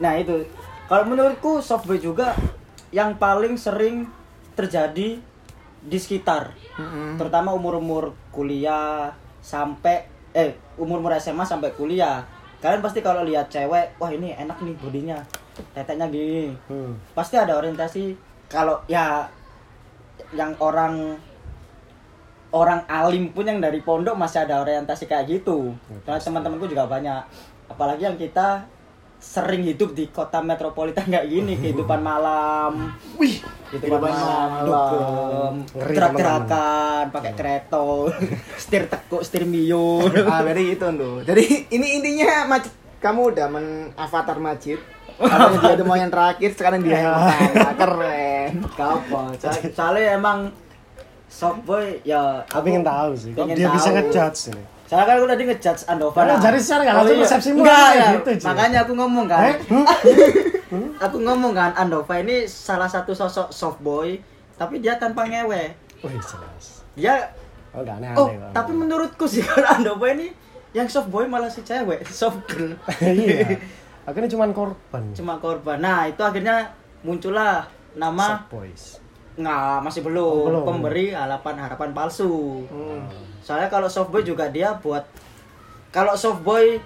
Nah, itu. Kalau menurutku softboy juga yang paling sering terjadi di sekitar. Terutama umur-umur kuliah sampai eh umur-umur SMA sampai kuliah. Kalian pasti kalau lihat cewek, wah ini enak nih bodinya. Teteknya gini. hmm. pasti ada orientasi kalau ya yang orang orang alim pun yang dari pondok masih ada orientasi kayak gitu. Karena teman-temanku juga banyak. Apalagi yang kita sering hidup di kota metropolitan kayak gini kehidupan malam. Wih, kehidupan malam dugem Ngeri, gerak-gerakan pakai kereta setir tekuk setir mio ah dari itu tuh. Jadi ini intinya Majid, kamu udah men avatar Majid. Katanya dia mau yang terakhir, sekarang dia yang pertama. Keren. Kapan? So- Soalnya emang softboy ya aku pengen tahu sih kok pengen dia bisa tahu. ngejudge ini Soalnya kan aku tadi ngejudge Andova. Karena nah. jadi secara nggak langsung iya. persepsimu Enggak, kayak ya. gitu, Ci. Makanya aku ngomong kan. Eh? Hmm? aku ngomong kan Andova ini salah satu sosok soft boy tapi dia tanpa ngewe. Wih jelas Dia oh nggak aneh-aneh Oh, kok. tapi menurutku sih kalau Andova ini yang soft boy malah si cewek soft girl iya akhirnya cuman korban. Cuma korban. Nah itu akhirnya muncullah nama Sad boys nggak masih belum, Oh, belum. pemberi harapan harapan palsu. Hmm. soalnya kalau soft boy juga dia buat kalau soft boy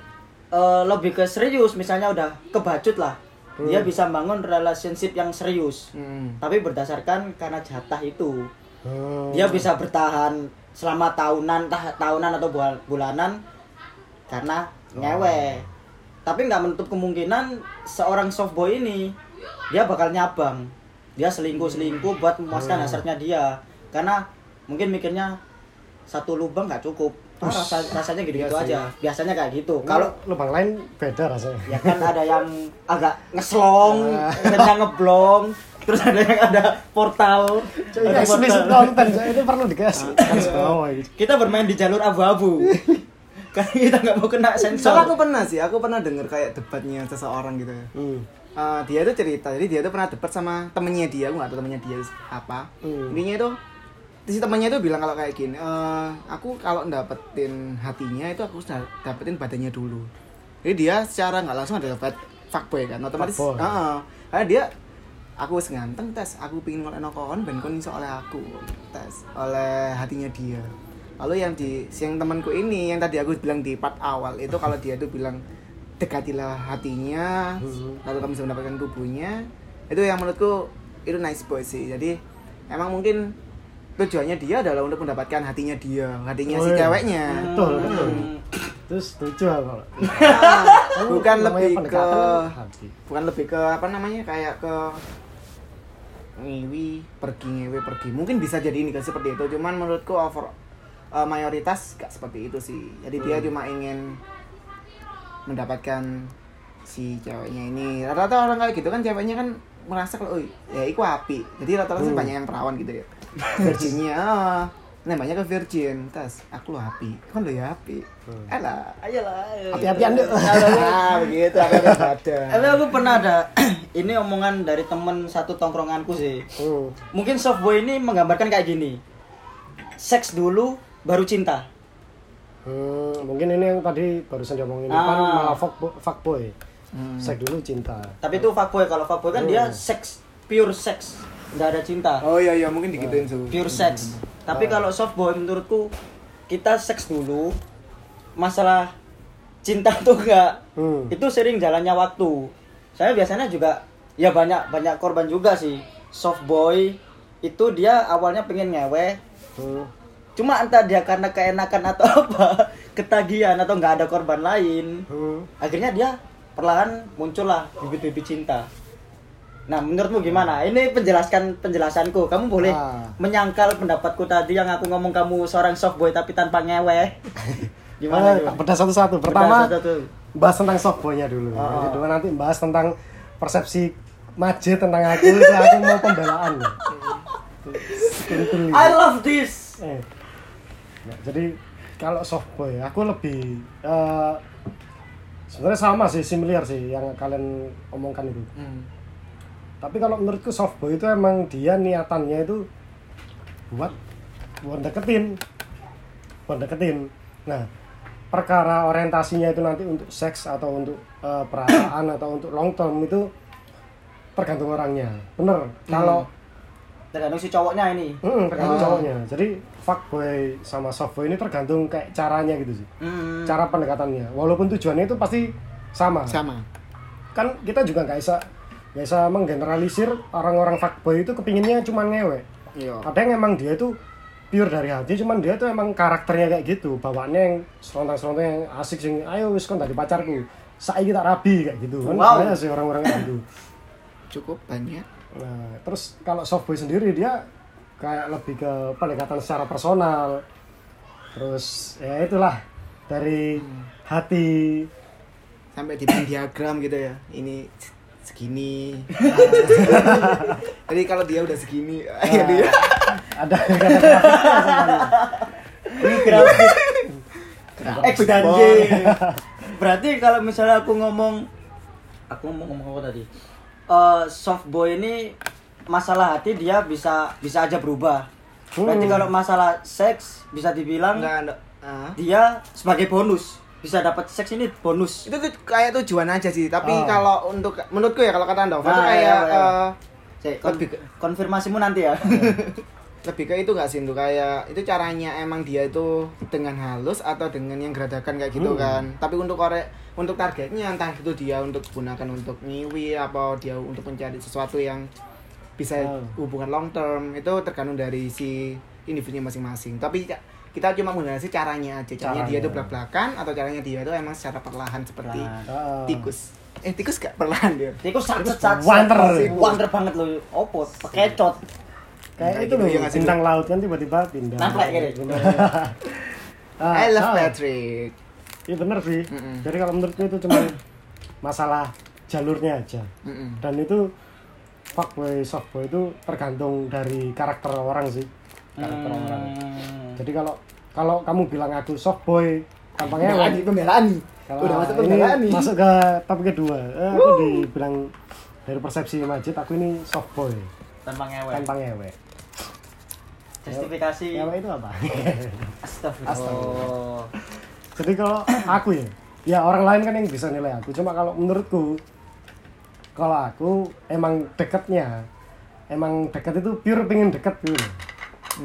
eh, lebih ke serius misalnya udah kebacut lah dia bisa bangun relationship yang serius. Hmm. tapi berdasarkan karena jatah itu. Hmm. dia bisa bertahan selama tahunan tah, tahunan atau bul- bulanan karena ngewe tapi nggak menutup kemungkinan seorang soft boy ini dia bakal nyabang. Dia selingkuh selingkuh buat memuaskan hasratnya dia. Karena mungkin mikirnya satu lubang nggak cukup. Ah, rasa, rasanya gitu gitu aja. Biasanya kayak gitu. Kalau lubang lain beda rasanya. Ya kan ada yang agak ngeslong ada yang ngeblong. Terus ada yang ada portal. Ini ada explicit portal. content ini perlu dikasih. Garis bawah ini. kita bermain di jalur abu-abu karena kita nggak mau kena Soalnya sensor aku pernah sih, aku pernah denger kayak debatnya seseorang gitu ya. Hmm. Eh, dia itu cerita, jadi dia itu pernah debat sama temennya dia, aku nggak tahu temennya dia apa. Hmm. Intinya itu si temennya itu bilang kalau kayak gini, eh, aku kalau dapetin hatinya itu aku sudah dapetin badannya dulu. Jadi dia secara nggak langsung ada dapat fuckboy kan, otomatis. Fuckboy. Heeh. karena dia aku wis ganteng tes, aku pingin ngoleh kon ben kon oleh aku tes oleh hatinya dia. Lalu yang di yang temanku ini yang tadi aku bilang di part awal itu kalau dia tuh bilang dekatilah hatinya Hmm. lalu kamu bisa mendapatkan tubuhnya itu yang menurutku itu nice boy sih. Jadi emang mungkin tujuannya dia adalah untuk mendapatkan hatinya dia hatinya si Oh, iya. ceweknya. Betul Hmm. betul. Terus setuju kalau Ah, bukan lebih ke kan bukan lebih ke apa namanya kayak ke ngiwi pergi ngewe pergi. Mungkin bisa jadi ini kan seperti itu. Cuman menurutku over eh, mayoritas gak seperti itu sih jadi dia Hmm. cuma ingin mendapatkan si ceweknya ini rata-rata orang kayak gitu kan ceweknya kan merasa kalau "Oi, ya iku api jadi rata-rata sih Hmm. banyak yang perawan gitu ya virginnya ah. nah banyak ke virgin tas aku lo api kan lo ya api Hmm. Alah, ayolah ayo. Api-apian deh. ah begitu yang ada Tapi aku pernah ada ini omongan dari temen satu tongkronganku sih. Hmm. Mungkin soft boy ini menggambarkan kayak gini. Seks dulu baru cinta. Hmm, mungkin ini yang tadi barusan diomongin Ah. kan malah fuckboy, fuckboy. Hmm. Seks dulu cinta. Tapi itu fuckboy kalau fuckboy kan dia seks pure seks, nggak ada cinta. Oh iya iya mungkin digituin su. Pure seks. Tapi kalau soft boy menurutku kita seks dulu masalah cinta tuh enggak Hmm. itu sering jalannya waktu saya biasanya juga ya banyak banyak korban juga sih soft boy itu dia awalnya pengen ngewe Hmm. Cuma entah dia karena keenakan atau apa ketagihan atau nggak ada korban lain Hmm. akhirnya dia perlahan muncullah bibit-bibit cinta nah menurutmu gimana ini penjelaskan penjelasanku kamu boleh Ah. menyangkal pendapatku tadi yang aku ngomong kamu seorang soft boy tapi tanpa ngewe gimana Eh, gimana? bedah satu-satu. Bedah Pertama satu-satu. bahas tentang softboynya dulu. Oh. Kedua nanti bahas tentang persepsi Maje tentang aku aku mau pembelaan. I love this Eh. Nah, jadi kalau softboy aku lebih eh, sebenarnya sama sih similar sih yang kalian omongkan itu. Hmm. Tapi kalau menurutku softboy itu emang dia niatannya itu buat buat deketin, buat deketin. Nah, perkara orientasinya itu nanti untuk seks atau untuk eh, perasaan atau untuk long term itu tergantung orangnya. Bener. Kalau tergantung si cowoknya ini Mm, tergantung Oh. cowoknya. Jadi fuckboy sama softboy ini tergantung kayak caranya gitu sih. Hmm. Cara pendekatannya. Walaupun tujuannya itu pasti sama. Sama. Kan kita juga nggak bisa nggak bisa menggeneralisir orang-orang fuckboy itu kepinginnya cuma ngewe. Iya. Ada yang emang dia itu pure dari hati, cuman dia tuh emang karakternya kayak gitu. Bawaannya yang selontang-selontang yang asik sing, ayo wis kon tadi pacarku. Saiki tak rabi kayak gitu kan. Wow. Banyak sih orang-orang kayak gitu. Cukup banyak. Nah, terus kalau softboy sendiri dia kayak lebih ke pendekatan secara personal. Terus ya itulah dari hati. Sampai di diagram gitu ya. Ini segini. Jadi kalau dia udah segini, ya dia. Ada ini grafik X dan Y Boy. berarti kalau misalnya aku ngomong aku ngomong ngomong apa tadi Eh soft boy ini masalah hati dia bisa bisa aja berubah berarti Hmm. kalau masalah seks bisa dibilang Enggak, enggak. Ah. dia sebagai bonus bisa dapat seks ini bonus. itu tuh kayak tujuan aja sih tapi Oh. kalau untuk menurutku ya kalau kata itu Nah, kayak iya, iya. eh, Cek, kon- Lebih ke- konfirmasimu nanti ya. lebih ke itu nggak sih untuk kayak itu caranya emang dia itu dengan halus atau dengan yang geradakan kayak gitu Hmm. kan tapi untuk korek untuk targetnya entah itu dia untuk gunakan untuk ngiwi apa dia untuk mencari sesuatu yang bisa Oh. hubungan long term itu tergantung dari si individunya masing-masing tapi ca- kita cuma menggunakan sih caranya aja caranya dia itu Caranya. belak-belakan atau caranya dia itu emang secara perlahan seperti Nah. Ah. tikus eh tikus gak perlahan dia Iku sat sat sat. Wanter. Wanter banget loh. Opo? Pekecot. kayak Nah, itu gitu, loh sih, bintang laut kan tiba-tiba pindah Nampak gini. Pindah. Ah, I love salah. Patrick Iya bener sih. Mm-mm. Jadi kalau menurutku itu cuma masalah jalurnya aja. Mm-mm. Dan itu fuckboy, softboy itu tergantung dari karakter orang sih. Karakter orang. Hmm. Jadi kalau kalau kamu bilang aku softboy, tampangnya pembelaan pembelaan nih Kalau udah masuk pembelaan nih masuk ke topik kedua. Eh, aku dibilang dari persepsi Majid aku ini softboy, Tanpa ngewe. tanpa ngewe. Justifikasi. Ngewe itu apa? Astagfirullah. Jadi kalau aku ya, ya orang lain kan yang bisa nilai aku. Cuma kalau menurutku, kalau aku emang deketnya, emang deket itu pure pengen deket gitu. loh.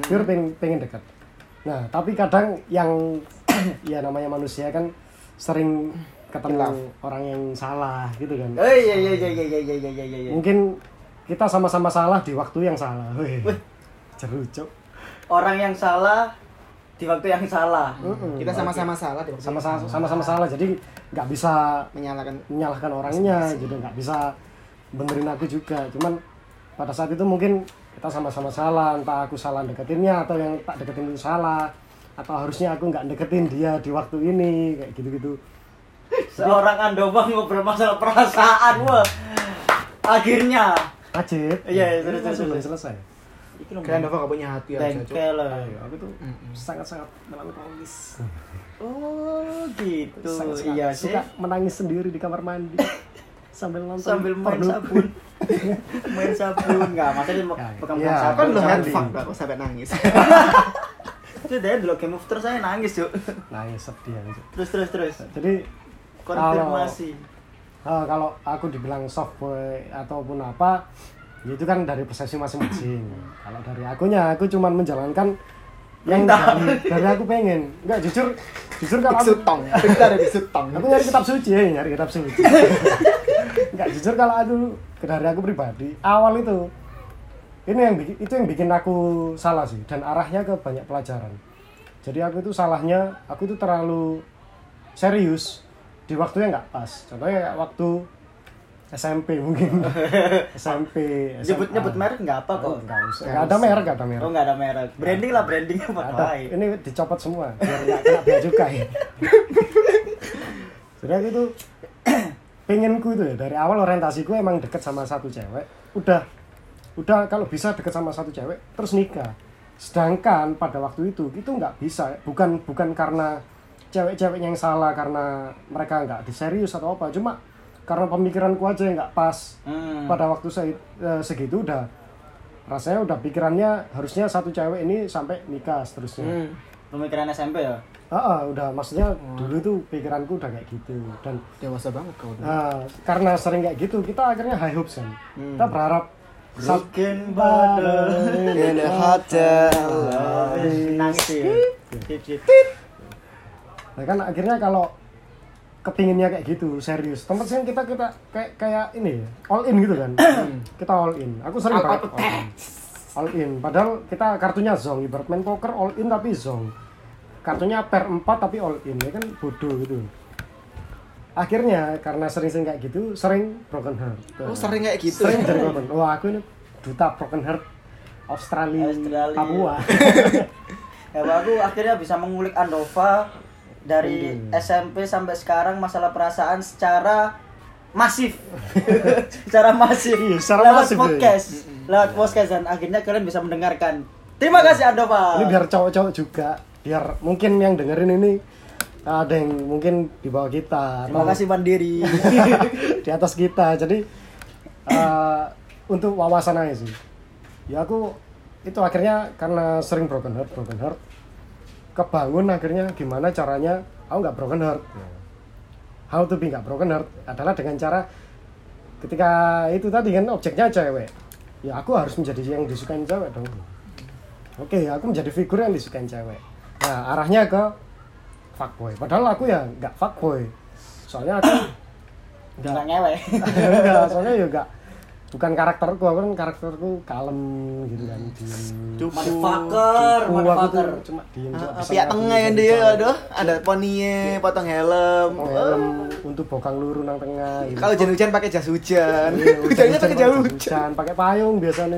Pure pengen, pengen deket. Nah, tapi kadang yang ya namanya manusia kan sering ketemu Hilaf. orang yang salah gitu kan. Oh iya iya iya iya iya iya iya iya. Mungkin kita sama-sama salah di waktu yang salah. Wih, Jeru, Cuk. Orang yang salah di waktu yang salah. Mm-mm. kita sama-sama salah deh sama-sama sama-sama salah. Jadi nggak bisa menyalahkan menyalahkan orangnya gitu nggak bisa benerin aku juga cuman pada saat itu mungkin kita sama-sama salah entah aku salah deketinnya atau yang tak deketin itu salah atau harusnya aku nggak deketin dia di waktu ini kayak gitu-gitu Seorang Andova ngobrol masalah perasaan, wah. Akhirnya. Majid Iya, masih belum terus. selesai Iki lho, kalian Nova gak punya hati aja. Bengkel. Ayo, aku tuh sangat-sangat melankolis Oh, gitu. sangat-sangat Iya sih. suka menangis sendiri di kamar mandi sambil nonton Sambil main porno. sabun. main sabun enggak, maksudnya mau Ya, pegang iya. sabun. kan lo fuck kok sampai nangis Itu dia dulu Game of Thrones saya nangis, Cuk. nangis sedih anjir. Terus terus terus. jadi Konfirmasi. Eh, kalau aku dibilang softboy ataupun apa ya itu kan dari persepsi masing-masing. Kalau dari akunya aku cuman menjalankan yang dari, dari aku pengen. Enggak jujur jujur kalau aku, tong kita ada biksu tong aku nyari kitab suci ya nyari kitab suci. Enggak jujur kalau aku dari aku pribadi awal itu ini yang bikin itu yang bikin aku salah sih dan arahnya ke banyak pelajaran. Jadi aku itu salahnya aku itu terlalu serius di waktunya nggak pas. Contohnya waktu SMP mungkin. SMP Nyebut nyebut merek enggak apa kok. Oh, nggak usah. Nggak ada merek nggak ada merek. Oh, enggak ada merek. Branding lah, branding apa ini dicopot semua biar nggak kena bea cukai. Jadi aku tuh pengenku itu ya dari awal orientasiku emang deket sama satu cewek udah udah kalau bisa deket sama satu cewek terus nikah. Sedangkan pada waktu itu itu nggak bisa bukan bukan karena cewek-cewek yang salah karena mereka nggak diserius atau apa cuma karena pemikiranku aja yang nggak pas Hmm. pada waktu se- eh, segitu udah rasanya udah pikirannya harusnya satu cewek ini sampai nikah seterusnya Hmm. Pemikiran SMP ya? Ah, ah, udah maksudnya dulu tuh pikiranku udah kayak gitu dan dewasa banget kau tuh. ah, karena sering kayak gitu kita akhirnya high hopes kan kita berharap Broken bareng In the hotel. Nangis cip. Nah kan akhirnya kalau kepinginnya kayak gitu serius. Tempat sih kita kita kayak kayak ini ya, all in gitu kan. Kita all in. Aku sering banget out all in. all in. Padahal kita kartunya zong ibarat main poker all in tapi zong. Kartunya per 4 tapi all in ya kan? Bodoh gitu. Akhirnya karena sering-sering kayak gitu sering broken heart. Oh sering kayak gitu. sering jadi broken wah aku ini duta broken heart Australia, Australia. Papua. Ya, aku akhirnya bisa mengulik Andova dari SMP sampai sekarang masalah perasaan secara masif. secara masif. Iya, secara lewat masif, ya. podcast. Lewat podcast dan akhirnya kalian bisa mendengarkan. Terima kasih Andova. ini biar cowok-cowok juga biar mungkin yang dengerin ini ada yang mungkin di bawah kita Terima kasih Mandiri. di atas kita jadi eh, untuk wawasan aja sih ya aku itu akhirnya karena sering broken heart broken heart kebangun akhirnya gimana caranya aku nggak broken heart. How to be nggak broken heart adalah dengan cara ketika itu tadi kan objeknya cewek. Ya aku harus menjadi yang disukain cewek dong. Oke aku menjadi figur yang disukain cewek. Nah arahnya ke fuckboy. Padahal aku ya nggak fuckboy. Soalnya aku nggak ngewe. Soalnya ya enggak bukan karakterku aku kan karakterku kalem gitu kan diem motherfucker motherfucker cuma diem cuma bisa Pihak tengah yang dia, aduh, ada poninya, potong helm. Potong helm untuk bokang luru nang tengah gitu. Kalau hujan-hujan pakai jas hujan. Iya, Hujannya pakai jas hujan, hujan. pakai payung biasanya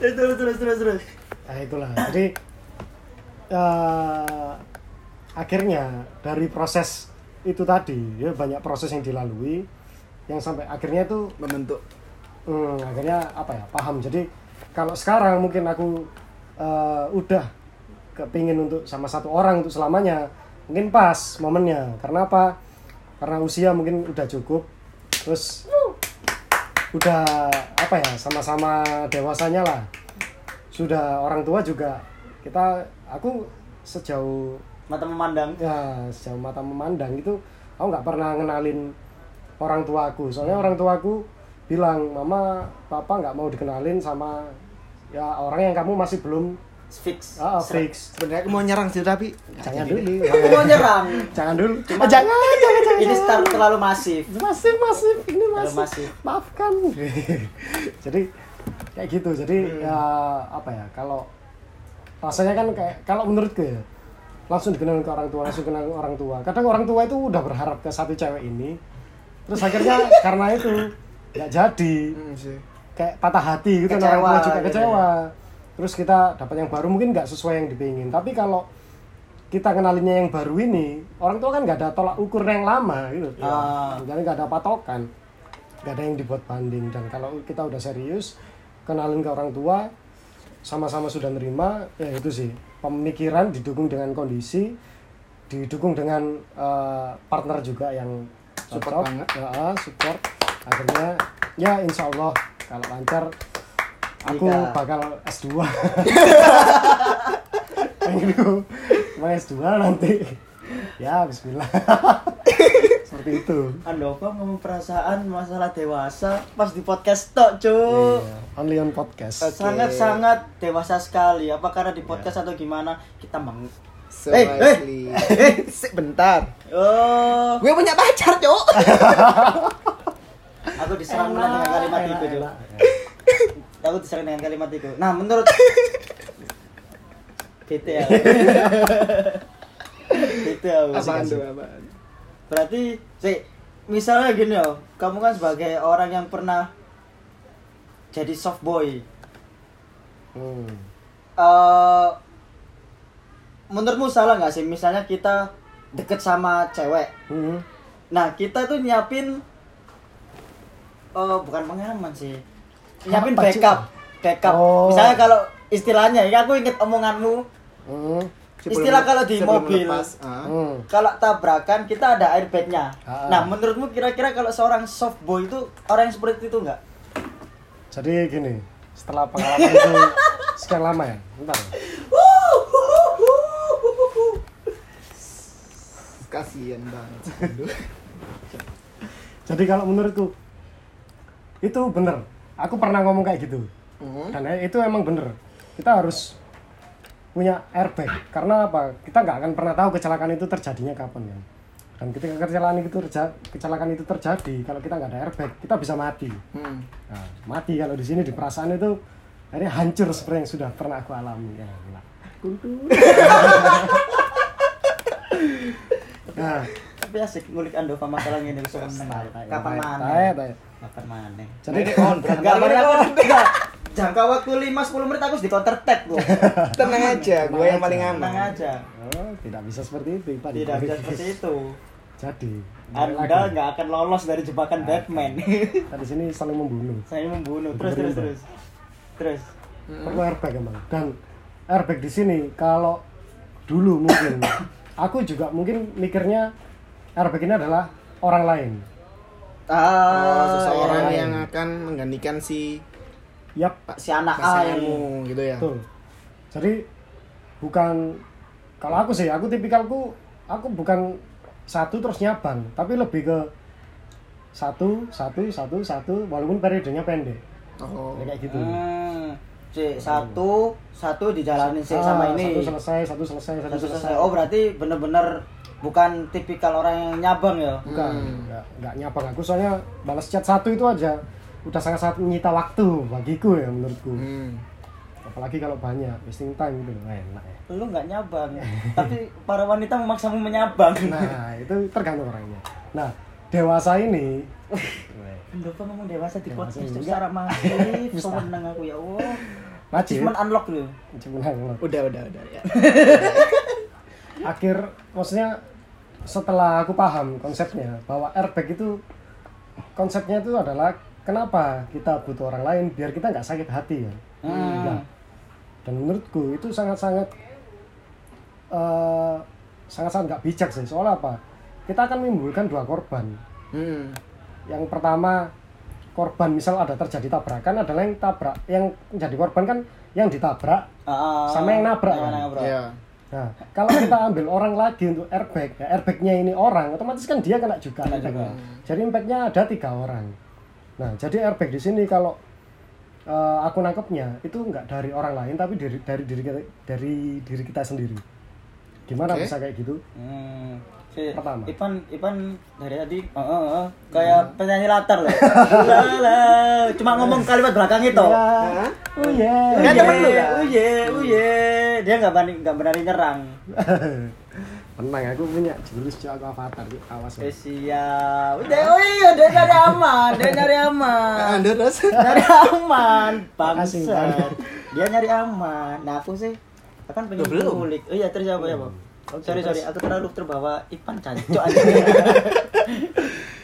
terus terus terus terus terus nah itulah jadi eh, akhirnya dari proses itu tadi ya banyak proses yang dilalui yang sampai akhirnya tuh Membentuk. Hmm, akhirnya apa ya paham. Jadi kalau sekarang mungkin aku eh, udah kepingin untuk sama satu orang untuk selamanya mungkin pas momennya. Karena apa? Karena usia mungkin udah cukup terus udah apa ya sama-sama dewasanya lah. Sudah orang tua juga kita aku sejauh mata memandang. Ya sejauh mata memandang itu aku nggak pernah ngenalin orang tuaku soalnya orang tuaku bilang mama papa nggak mau dikenalin sama ya orang yang kamu masih belum fix. Ah, fix. Sebenarnya aku mau nyerang sih tapi jangan dulu. aku mau nyerang. Jangan dulu. Cuma- Ah, jangan jangan jangan. ini start terlalu masif. Masif masif. Ini masif, masif. maafkan. Jadi kayak gitu. Jadi ya apa ya kalau rasanya kan kayak kalau menurutku ya langsung dikenal ke orang tua langsung kenal ke orang tua. Kadang orang tua itu udah berharap ke satu cewek ini terus akhirnya karena itu nggak jadi. Hmm, sih. kayak patah hati gitu Kecewa orang tua juga gitu kecewa. Terus kita dapat yang baru mungkin nggak sesuai yang dipingin. Tapi kalau kita kenalinnya yang baru ini orang tua kan nggak ada tolak ukur yang lama gitu. Ah. jadi nggak ada patokan. Nggak ada yang dibuat banding. Dan kalau kita udah serius kenalin ke orang tua sama-sama sudah nerima ya itu sih. Pemikiran didukung dengan kondisi didukung dengan eh, partner juga yang Support cocok. banget. ya, support akhirnya ya insya Allah kalau lancar aku Nikah. bakal S2 pengen mau S2 nanti. Ya Bismillah. Seperti itu. Andova ngomong perasaan masalah dewasa? Pas di podcast tok cuk. Iya, only on podcast. Oke. sangat-sangat dewasa sekali. Apa karena di podcast atau gimana? Kita meng So. Eh, sik, bentar. oh. Gue punya pacar, Cok. aku diserang dengan kalimat Enak, itu enak. aku diserang dengan kalimat itu nah menurut gitu ya gitu ya tuh, apaan? berarti sih misalnya gini ya kamu kan sebagai orang yang pernah jadi soft boy Hmm. eh menurutmu salah nggak sih misalnya kita deket sama cewek Hmm. nah kita tuh nyiapin oh bukan pengaman sih nyiapin Apa, backup backup Oh. misalnya kalau istilahnya ya aku inget omonganmu Hmm. Sebelum- Istilah kalau di mobil. lepas. Hmm. kalau tabrakan kita ada airbagnya Ah. nah menurutmu kira-kira kalau seorang soft boy itu orang yang seperti itu nggak Jadi gini, setelah pengalaman itu sekian lama ya, bentar. Kasian banget. Jadi kalau menurutku itu bener. Aku pernah ngomong kayak gitu. Hmm. Dan itu emang bener. Kita harus punya airbag. Karena apa? Kita nggak akan pernah tahu kecelakaan itu terjadinya kapan ya. Dan ketika kecelakaan itu terjadi, kecelakaan itu terjadi, kalau kita nggak ada airbag, kita bisa mati. Hmm. Nah, mati kalau di sini di perasaan itu akhirnya hancur seperti yang sudah pernah aku alami. Ya, gila. nah, tapi asik ngulik Andova masalah ini menang. kapan mana Kapan mana Jadi on, boleh aku enggak. Jangka waktu 5 10 menit aku harus di counter tag, Bu. Tenang aja, gue yang paling Tenang aman. aja. oh, tidak bisa seperti itu, Pak. Tidak bisa seperti itu. Jadi, Anda nggak akan lolos dari jebakan Batman. Kita di sini saling membunuh. Saya membunuh. Terus terus terus. Terus. Perlu airbag emang. Dan airbag di sini kalau dulu mungkin aku juga mungkin mikirnya airbag ini adalah orang lain. Oh, Ah, seseorang iya. yang akan menggantikan si Yap, si anak A pasanganmu gitu ya. betul. Jadi bukan kalau aku sih, aku tipikalku aku bukan satu terus nyabang tapi lebih ke satu satu satu satu walaupun periodenya pendek Oh. Ya, kayak gitu Hmm. C satu satu dijalanin sih Ah, sama ini. satu selesai satu selesai satu, Satu selesai selesai. Oh berarti bener-bener bukan tipikal orang yang nyabang ya? bukan nggak nggak nyabang aku soalnya balas chat satu itu aja udah sangat-sangat menyita waktu bagiku ya menurutku Hmm. apalagi kalau banyak wasting time gitu Wah, enak ya Lu nggak nyabang, tapi para wanita memaksamu menyabang. nah itu tergantung orangnya nah dewasa ini Kenapa ngomong dewasa di Dewasa podcast itu secara masif? Semenang aku ya Allah. wajib Achievement unlock lu. cuma nanglo. Udah, udah, udah ya. akhir maksudnya setelah aku paham konsepnya bahwa airbag itu konsepnya itu adalah kenapa kita butuh orang lain biar kita nggak sakit hati ya Hmm. Nah, dan menurutku itu sangat-sangat eh, sangat-sangat nggak bijak sih soalnya apa kita akan menimbulkan dua korban Hmm. yang pertama korban misal ada terjadi tabrakan adalah yang tabrak yang menjadi korban kan yang ditabrak Ah, Sama yang nabrak, kan? yang nabrak. Iya. Nah, kalau kita ambil orang lagi untuk airbag, ya airbagnya ini orang, otomatis kan dia kena juga. Kena juga. Jadi impactnya ada tiga orang. Nah, jadi airbag di sini kalau eh, aku nangkepnya itu nggak dari orang lain, tapi dari dari diri kita, dari diri kita sendiri. Gimana Oke. bisa kayak gitu? Hmm. Si Pertama. Ipan Ipan dari tadi oh, oh, oh, kayak penyanyi latar loh. Lala. Cuma ngomong kalimat belakang itu. Oh. Kan Kan temen lu kan? Uye, uye. Dia nggak berani nggak berani nyerang. Tenang, aku punya jurus cok aku avatar, yuk, awas. Eh, siap. Udah, oh iya, dia nyari aman, dia nyari aman. Anda terus? Nyari aman, bangsa. Bang. Dia nyari aman. Nah, aku sih akan pengen kulik. Oh iya, terus apa ya, Bang? Oke, sorry, sorry, aku terlalu terbawa Ipan cancok aja.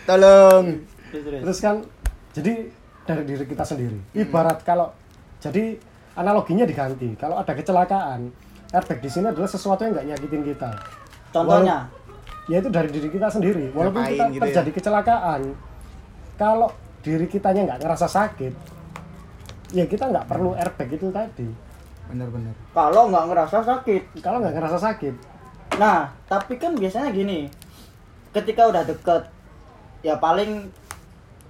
Tolong. terus, terus. Terus kan jadi dari diri kita sendiri. Ibarat kalau jadi analoginya diganti. Kalau ada kecelakaan, airbag di sini adalah sesuatu yang nggak nyakitin kita. Contohnya, Ya itu dari diri kita sendiri. Walaupun Ngapain kita gitu ya? terjadi kecelakaan, kalau diri kitanya nggak ngerasa sakit, ya kita nggak perlu airbag itu tadi. Bener-bener. kalau nggak ngerasa sakit. Kalau nggak ngerasa sakit, Nah, tapi kan biasanya gini, ketika udah deket, ya paling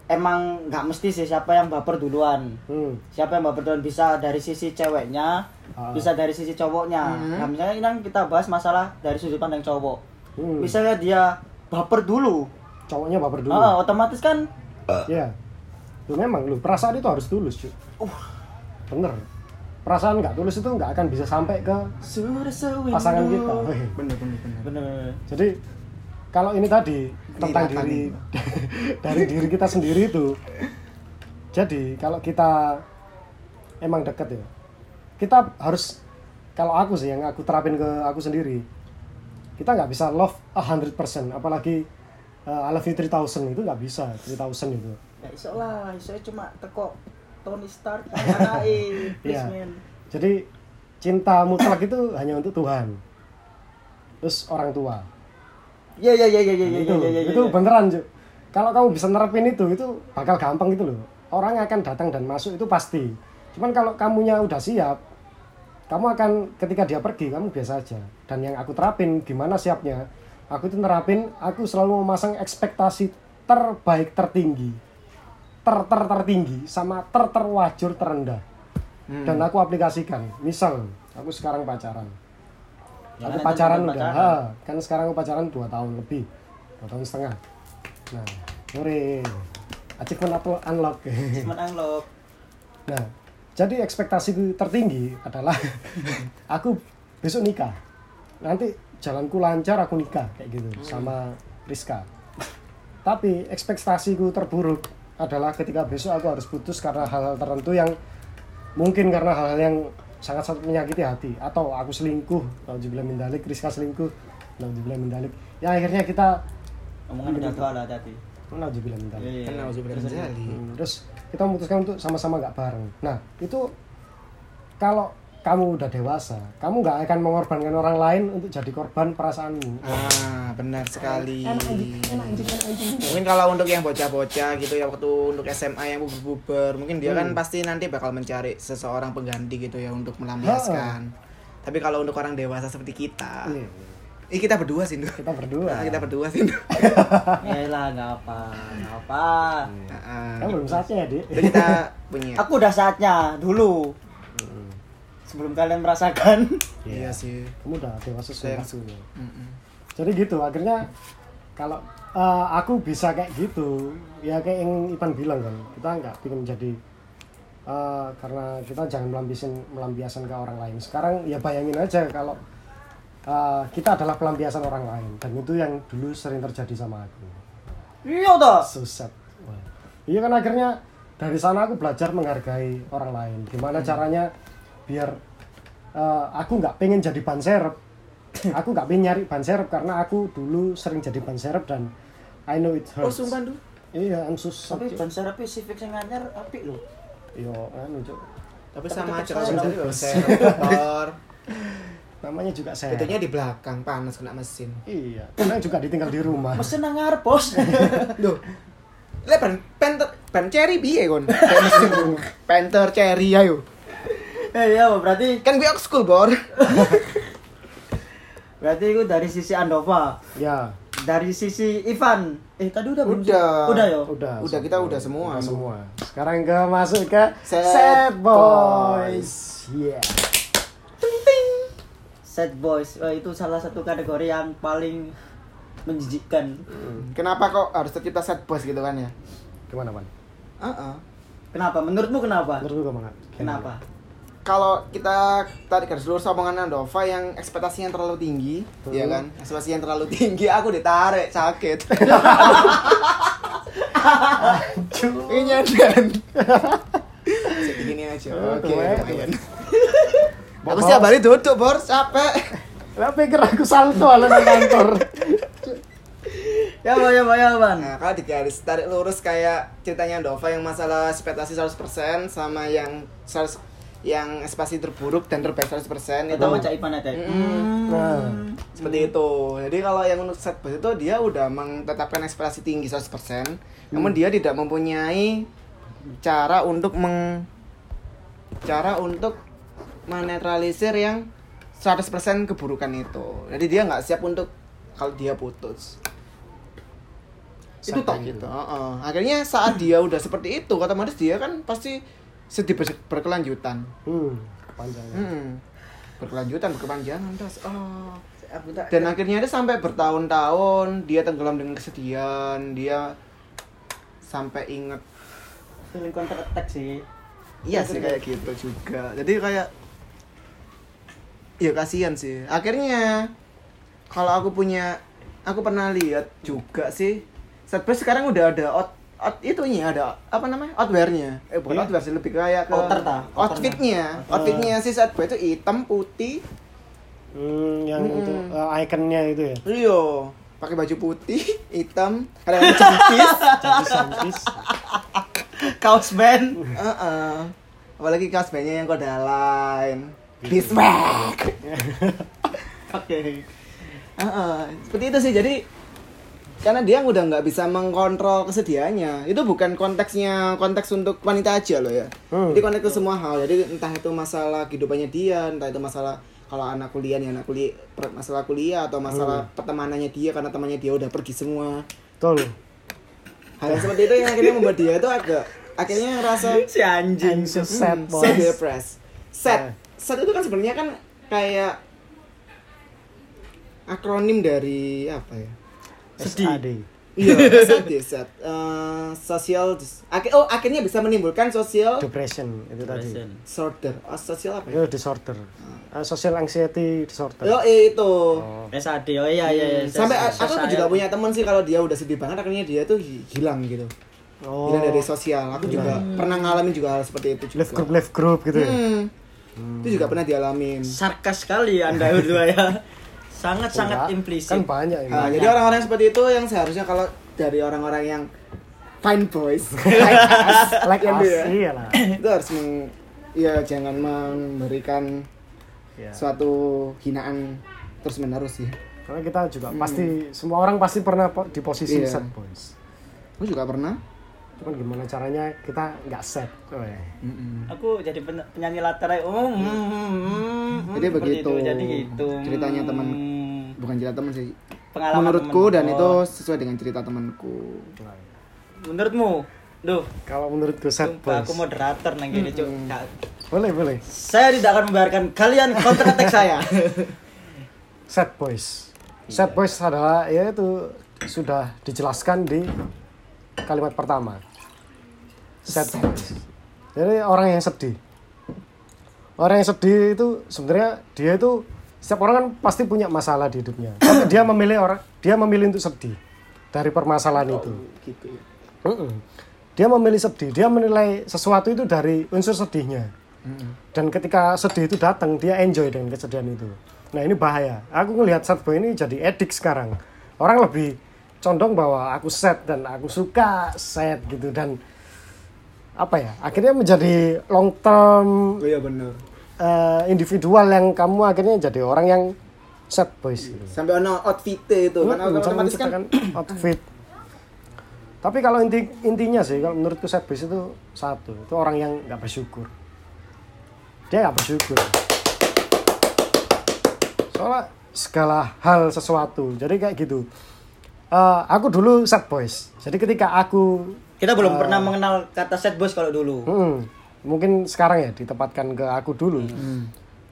emang nggak mesti sih siapa yang baper duluan. hmm, Siapa yang baper duluan bisa dari sisi ceweknya, Ah. bisa dari sisi cowoknya. Hmm. Nah, misalnya ini kan kita bahas masalah dari sudut pandang cowok. hmm, Misalnya dia baper dulu, cowoknya baper dulu. ah, otomatis kan Ya, lu memang lu perasaan itu harus tulus, cuy. Uh. Bener. Perasaan nggak tulus itu nggak akan bisa sampai ke pasangan kita. Bener, bener, bener. Bener. Jadi kalau ini tadi tentang diri dari diri kita sendiri itu. Jadi kalau kita emang deket ya, kita harus kalau aku sih yang aku terapin ke aku sendiri, kita nggak bisa love a hundred percent, apalagi uh, I love you 3000 itu nggak bisa 3000 itu. Ya iso lah, iso cuma teko Tony Stark please Iya. man. Jadi cinta mutlak itu hanya untuk Tuhan. Terus orang tua. Iya iya iya iya iya iya itu iya iya. itu beneran Cuk. kalau kamu bisa nerapin itu itu bakal gampang gitu loh orang akan datang dan masuk itu pasti cuman kalau kamunya udah siap kamu akan ketika dia pergi kamu biasa aja dan yang aku terapin gimana siapnya aku itu nerapin aku selalu memasang ekspektasi terbaik tertinggi ter ter tertinggi sama ter terwajur terendah. Hmm. dan aku aplikasikan. Misal aku sekarang pacaran. Jangan aku pacaran udah. pacaran. ha, kan sekarang aku pacaran dua tahun lebih. Dua tahun setengah. Nah sore achievement up- unlock. Cuma unlock. nah jadi ekspektasiku tertinggi adalah aku besok nikah. Nanti jalanku lancar aku nikah kayak gitu sama Rizka. Tapi ekspektasiku terburuk adalah ketika besok aku harus putus karena hal-hal tertentu yang mungkin karena hal-hal yang sangat-sangat menyakiti hati atau aku selingkuh nauzubillah min dalik Rizka selingkuh nauzubillah min dalik ya akhirnya kita Omongan udah tua lah tadi. nauzubillah min dalik Iya, iya. Kan nauzubillah min dzalik. Hmm, terus kita memutuskan untuk sama-sama nggak bareng. Nah itu kalau kamu udah dewasa, kamu nggak akan mengorbankan orang lain untuk jadi korban perasaanmu. Ah, benar sekali. Enak enak enak. Mungkin kalau untuk yang bocah-bocah gitu ya waktu untuk SMA yang buber-buber, mungkin dia kan pasti nanti bakal mencari seseorang pengganti gitu ya untuk melampiaskan. Tapi kalau untuk orang dewasa seperti kita, Iya. Ih kita berdua sih, Nduk. kita berdua Nah, kita berdua sih, Nduk. ya lah nggak apa nggak apa Heeh. kan belum saatnya ya dik Jadi kita punya. aku udah saatnya dulu sebelum kalian merasakan. Iya sih. kamu udah dewasa sudah Mm-mm. jadi gitu akhirnya kalau eh, aku bisa kayak gitu ya kayak yang Ipan bilang kan kita nggak ingin jadi eh, karena kita jangan melampiasin melampiaskan ke orang lain. Sekarang ya bayangin aja kalau eh, kita adalah pelampiasan orang lain dan itu yang dulu sering terjadi sama aku. Iya toh? Susah iya kan akhirnya dari sana aku belajar menghargai orang lain. Gimana caranya biar eh, aku nggak pengen jadi ban serep aku nggak pengen nyari ban serep karena aku dulu sering jadi ban serep dan I know it Oh, hurts sumpah, Nduk. iya I'm susah tapi ban serapi sifik yang nganyar apik loh yo anu Cuk. Tapi Tapi sama aja kalau saya motor. namanya juga saya Itunya di belakang panas kena mesin. iya karena juga ditinggal di rumah mesin nang ngarep bos Duh. Lah ban penter ban cherry piye kon? Penter cherry ayo. Eh iya berarti Kan gue school bor. berarti itu dari sisi Andova? Ya. Dari sisi Ivan? Eh tadi udah belum? Udah. udah yo udah Udah kita udah semua. udah semua. Sekarang ke masuk ke Sad sad boys. boys. Yeah. Sad boys. Eh, itu salah satu kategori yang paling menjijikkan. Kenapa kok harus tercipta set boys gitu kan ya? gimana pan Heeh. kenapa? Menurutmu kenapa? Menurut lu gimana kenapa Kalau kita tarik garis lurus omongan Andova yang ekspektasinya terlalu tinggi, ya kan? Ekspektasi yang terlalu tinggi, aku ditarik sakit. Ini dan segini aja. Oh, Oke, lumayan. Aku setiap hari duduk, Bor, capek. Lah pikir aku salto ala kantor. ya Pak, ya Pak, ya Pak. Nah, kalau di garis tarik lurus kayak ceritanya Dova yang masalah ekspektasi 100% sama yang 100 yang ekspektasi terburuk dan terbaik 100% itu Pertama Cak Ivan ada. Mm. Nah, seperti itu. Jadi kalau yang untuk set boys itu dia udah menetapkan ekspektasi tinggi 100%, namun dia tidak mempunyai cara untuk meng cara untuk menetralisir yang 100% keburukan itu. Jadi dia nggak siap untuk kalau dia putus. Itu tak gitu. Heeh. Akhirnya saat dia udah seperti itu, otomatis dia kan pasti sedih ber- berkelanjutan. hmm, panjangnya. Hmm. Berkelanjutan, berkepanjangan terus. Oh. Dan akhirnya dia sampai bertahun-tahun dia tenggelam dengan kesedihan, dia sampai inget feeling counter attack sih. Iya sih kayak gitu juga. Jadi kayak ya kasihan sih. Akhirnya kalau aku punya aku pernah lihat juga sih. Setbus sekarang udah ada out, out itunya ada apa namanya? outwearnya. Eh bukan Iya. outwear sih lebih kayak ke Outer tah? outfitnya. Outfitnya si setbus itu hitam putih. Hmm, yang Mm-mm. itu eh, ikonnya itu ya. Iya, pakai baju putih, hitam, ada yang jempis. Kaos band. Heeh. Apalagi kaos bandnya yang kode lain. Biswag. Oke. Heeh, seperti itu sih. Jadi karena dia udah nggak bisa mengkontrol kesedihannya. Itu bukan konteksnya konteks untuk wanita aja loh ya. Hmm. Jadi konteks ke semua hal. Jadi entah itu masalah kehidupannya dia, entah itu masalah kalau anak kuliah nih anak kuliah masalah kuliah atau masalah pertemanannya dia karena temannya dia udah pergi semua. Betul. Hal yang seperti itu yang akhirnya membuat dia itu agak akhirnya ngerasa Si anjing. Anxious sad Hmm, sad depressed. Sad. Eh. Sad itu kan sebenarnya kan kayak akronim dari apa ya? SAD. Iya, sad ya, sad. Eh, social dis- Ak- oh, akhirnya bisa menimbulkan social Depression itu tadi. Depression. disorder. Oh, social apa ya? Itu disorder. Eh, social anxiety disorder. Oh, iya, itu. Oh. SAD. Oh iya iya iya. Sampai aku juga punya teman sih kalau dia udah sedih banget akhirnya dia tuh hi- hilang gitu. Oh. Hilang dari sosial. Aku juga pernah ngalamin juga hal seperti itu juga. Left group left group gitu ya. Hmm. Itu juga pernah dialamin. sarkas sekali Anda berdua ya. Sangat-sangat Enggak, implisit. Kan banyak ini. Ah, jadi orang-orang seperti itu yang seharusnya kalau dari orang-orang yang fine boys like us, like yang us, dia, iya lah. itu harus meng, ya jangan memberikan Iya. suatu hinaan terus menerus ya. Karena kita juga pasti semua orang pasti pernah po- di posisi Iya. sad boys. Aku juga pernah. Cuman gimana caranya kita nggak sad. Weh. Aku jadi pen- penyanyi latar. Oh, mm, mm, mm, Jadi seperti begitu itu, Jadi gitu. ceritanya teman. Bukan cerita temen sih Pengalaman menurutku temen. dan Oh. itu sesuai dengan cerita temanku Menurutmu? Duh, Kalau menurutku sad sumpah boys. aku moderator nang gini, Cuk. Nggak- Boleh, boleh. Saya tidak akan membiarkan kalian counter attack saya. Sad boys. Iya. Sad boys adalah ya itu sudah dijelaskan di kalimat pertama. Sad boys. Jadi orang yang sedih. Orang yang sedih itu sebenarnya dia itu setiap orang kan pasti punya masalah di hidupnya. Tapi dia memilih orang dia memilih untuk sedih dari permasalahan itu. gitu ya Mm-mm. Dia memilih sedih, dia menilai sesuatu itu dari unsur sedihnya. Dan ketika sedih itu datang, dia enjoy dengan kesedihan itu. Nah ini bahaya. Aku ngelihat sad boy ini jadi edik sekarang. Orang lebih condong bahwa aku sad dan aku suka sad gitu dan apa ya? Akhirnya menjadi long term oh iya bener eh, individual yang kamu akhirnya jadi orang yang sad boys gitu. sampai ono outfit itu kan otomatis kan outfit. Tapi kalau inti intinya sih, kalau menurutku sad boys itu satu, itu orang yang nggak bersyukur. Dia nggak bersyukur. Soalnya segala hal sesuatu. Jadi kayak gitu. Eh, aku dulu sad boys. Jadi ketika aku Kita belum pernah mengenal kata set boys kalau dulu. Hmm, mungkin sekarang ya ditempatkan ke aku dulu.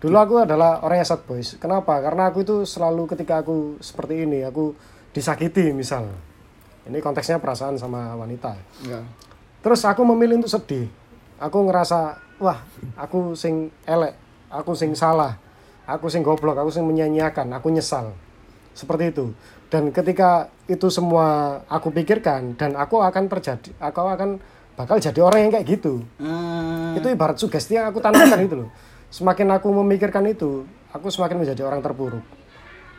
Dulu aku adalah orang yang sad boys. Kenapa? Karena aku itu selalu ketika aku seperti ini, aku disakiti misal. Ini konteksnya perasaan sama wanita. enggak Terus aku memilih untuk sedih. Aku ngerasa, wah, aku sing elek, aku sing salah, aku sing goblok, aku sing menyanyiakan, aku nyesal. Seperti itu. Dan ketika itu semua aku pikirkan dan aku akan terjadi, aku akan bakal jadi orang yang kayak gitu. Hmm. Itu ibarat sugesti yang aku tanamkan itu loh. Semakin aku memikirkan itu, aku semakin menjadi orang terpuruk.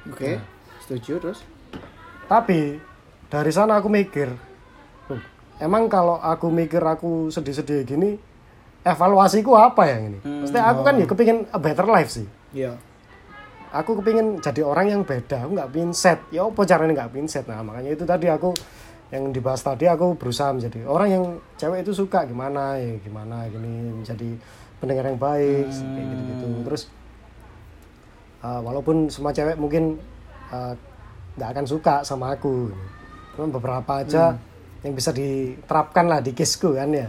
oke setuju terus Tapi dari sana aku mikir, "Loh, emang kalau aku mikir aku sedih-sedih gini, evaluasiku apa ya ini? Maksudnya aku kan ya kepingin a better life sih. iya Aku kepingin jadi orang yang beda, aku nggak pingin set. Ya apa caranya nggak pingin set? Nah makanya itu tadi aku yang dibahas tadi aku berusaha menjadi orang yang cewek itu suka gimana ya gimana gini menjadi pendengar yang baik kayak gitu-gitu. Terus uh, walaupun semua cewek mungkin uh, nggak akan suka sama aku, cuma beberapa aja yang bisa diterapkan lah di kisku kan ya.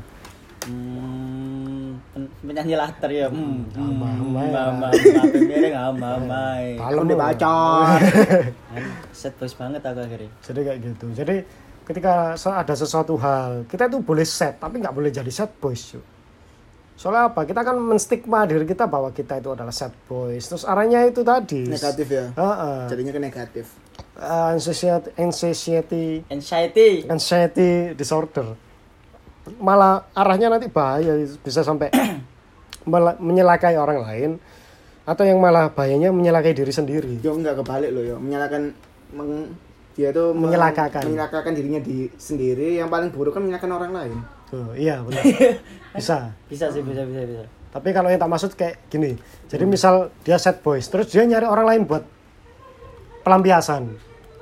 Hmm, pen- penyanyi latar ya. Hmm. Ama, ama miring ama, ama. Kalau dibacot Set banget aku akhirnya. Jadi kayak gitu. Jadi ketika ada sesuatu hal, kita itu boleh set, tapi nggak boleh jadi set boys. cuy. Soalnya apa? Kita kan menstigma diri kita bahwa kita itu adalah set boys. Terus arahnya itu tadi. negatif ya Heeh. jadinya ke negatif Uh, anxiety, anxiety, Anxiety. anxiety disorder. Malah arahnya nanti bahaya, bisa sampai menyelakai orang lain, atau yang malah bahayanya menyelakai diri sendiri. yo enggak kebalik loh yo menyalahkan meng, dia tuh Menyelakakan. menyelakakan dirinya di sendiri yang paling buruk kan menyalahkan orang lain Tuh, iya benar. Bisa. Bisa sih, bisa, bisa, bisa. Tapi kalau yang tak maksud kayak gini. Jadi misal dia set boys, terus dia nyari orang lain buat pelampiasan.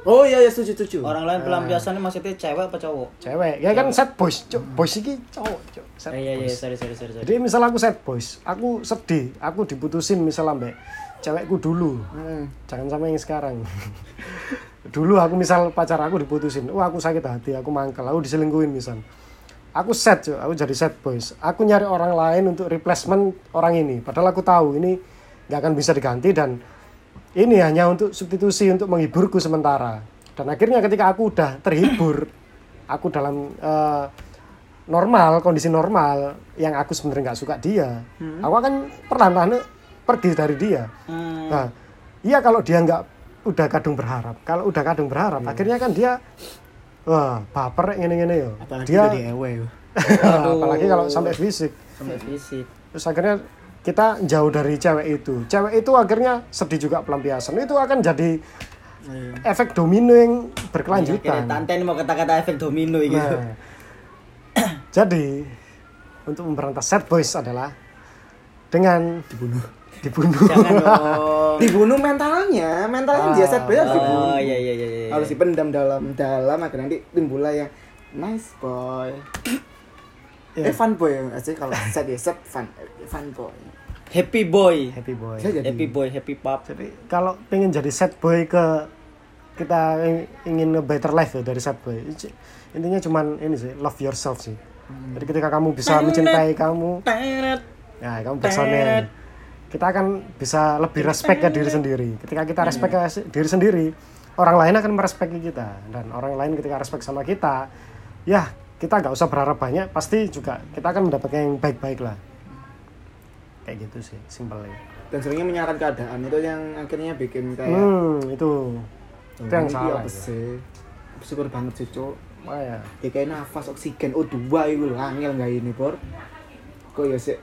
oh iya ya setuju setuju Orang lain pelampiasannya maksudnya cewek apa cowok? Cewek. Ya kan set boys, Cuk. Boys iki cowok. Set Eh, iya, iya, boys. sorry, sorry, sorry. sorry. Jadi misal aku set boys, aku sedih, aku diputusin misal ambek cewekku dulu. Hmm. Jangan sama yang sekarang. dulu aku misal pacar aku diputusin, wah aku sakit hati, aku mangkel, aku diselingkuhin misal. Aku set, Cuk. aku jadi set boys. Aku nyari orang lain untuk replacement orang ini. Padahal aku tahu ini nggak akan bisa diganti dan ini hanya untuk substitusi untuk menghiburku sementara. Dan akhirnya ketika aku udah terhibur, aku dalam eh, normal, kondisi normal yang aku sebenarnya nggak suka dia, aku akan perlahan-lahan pergi dari dia. Hmm. Nah, iya kalau dia nggak udah kadung berharap, kalau udah kadung berharap, akhirnya kan dia wah baper ngene-ngene yo. apalagi Dia di ewe yo. apalagi kalau sampai fisik. Sampai fisik. Terus akhirnya kita jauh dari cewek itu. Cewek itu akhirnya sedih juga pelampiasan. Itu akan jadi Iya. efek domino yang berkelanjutan. tante ini mau kata-kata efek domino gitu. Nah, jadi untuk memberantas sad boys adalah dengan dibunuh. Dibunuh. Jangan dong. dibunuh mentalnya. Mentalnya dia set boy harus dibunuh. Oh, iya, iya, iya, iya. harus dipendam dalam dalam agar nanti timbullah yang nice boy. Ya. eh fun boy ya sih? Kalau set ya set fun fun boy. Happy boy. Happy boy. Saya jadi happy boy happy pop jadi kalau pengen jadi sad boy ke kita ing- ingin a better life ya dari sad boy. Intinya cuman ini sih love yourself sih. Jadi ketika kamu bisa mencintai kamu ya kamu personil kita akan bisa lebih respect ke diri sendiri. Ketika kita respect ke diri sendiri orang lain akan merespeki kita. Dan orang lain ketika respect sama kita ya kita nggak usah berharap banyak pasti juga kita akan mendapatkan yang baik-baik lah. Kayak gitu sih simpelnya. Dan seringnya menyalahkan keadaan itu yang akhirnya bikin kayak hmm itu. Itu yang "Oh, ini salah apa itu. sih? Bersyukur banget sih cok Makanya. ya. Kayak nafas oksigen O2 itu loh angel nggak ini bor? Kok ya sih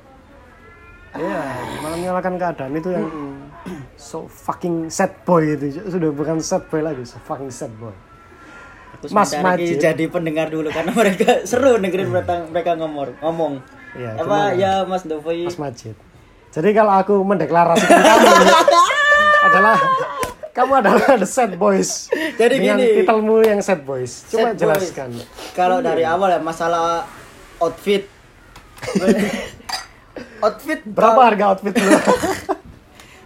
Iya, malah menyalahkan keadaan itu yang so fucking sad boy itu sudah bukan sad boy lagi, so fucking sad boy. Aku Mas Majid. jadi pendengar dulu karena mereka seru dengerin mereka mereka ngomong ngomong Iya, apa ya Mas Dovoi Mas Majid. Jadi kalau aku mendeklarasikan kamu adalah kamu adalah the sad boys. Jadi dengan gini. titelmu yang sad boys. Coba Sad jelaskan. kalau dari awal ya masalah outfit outfit Berapa harga outfit lu?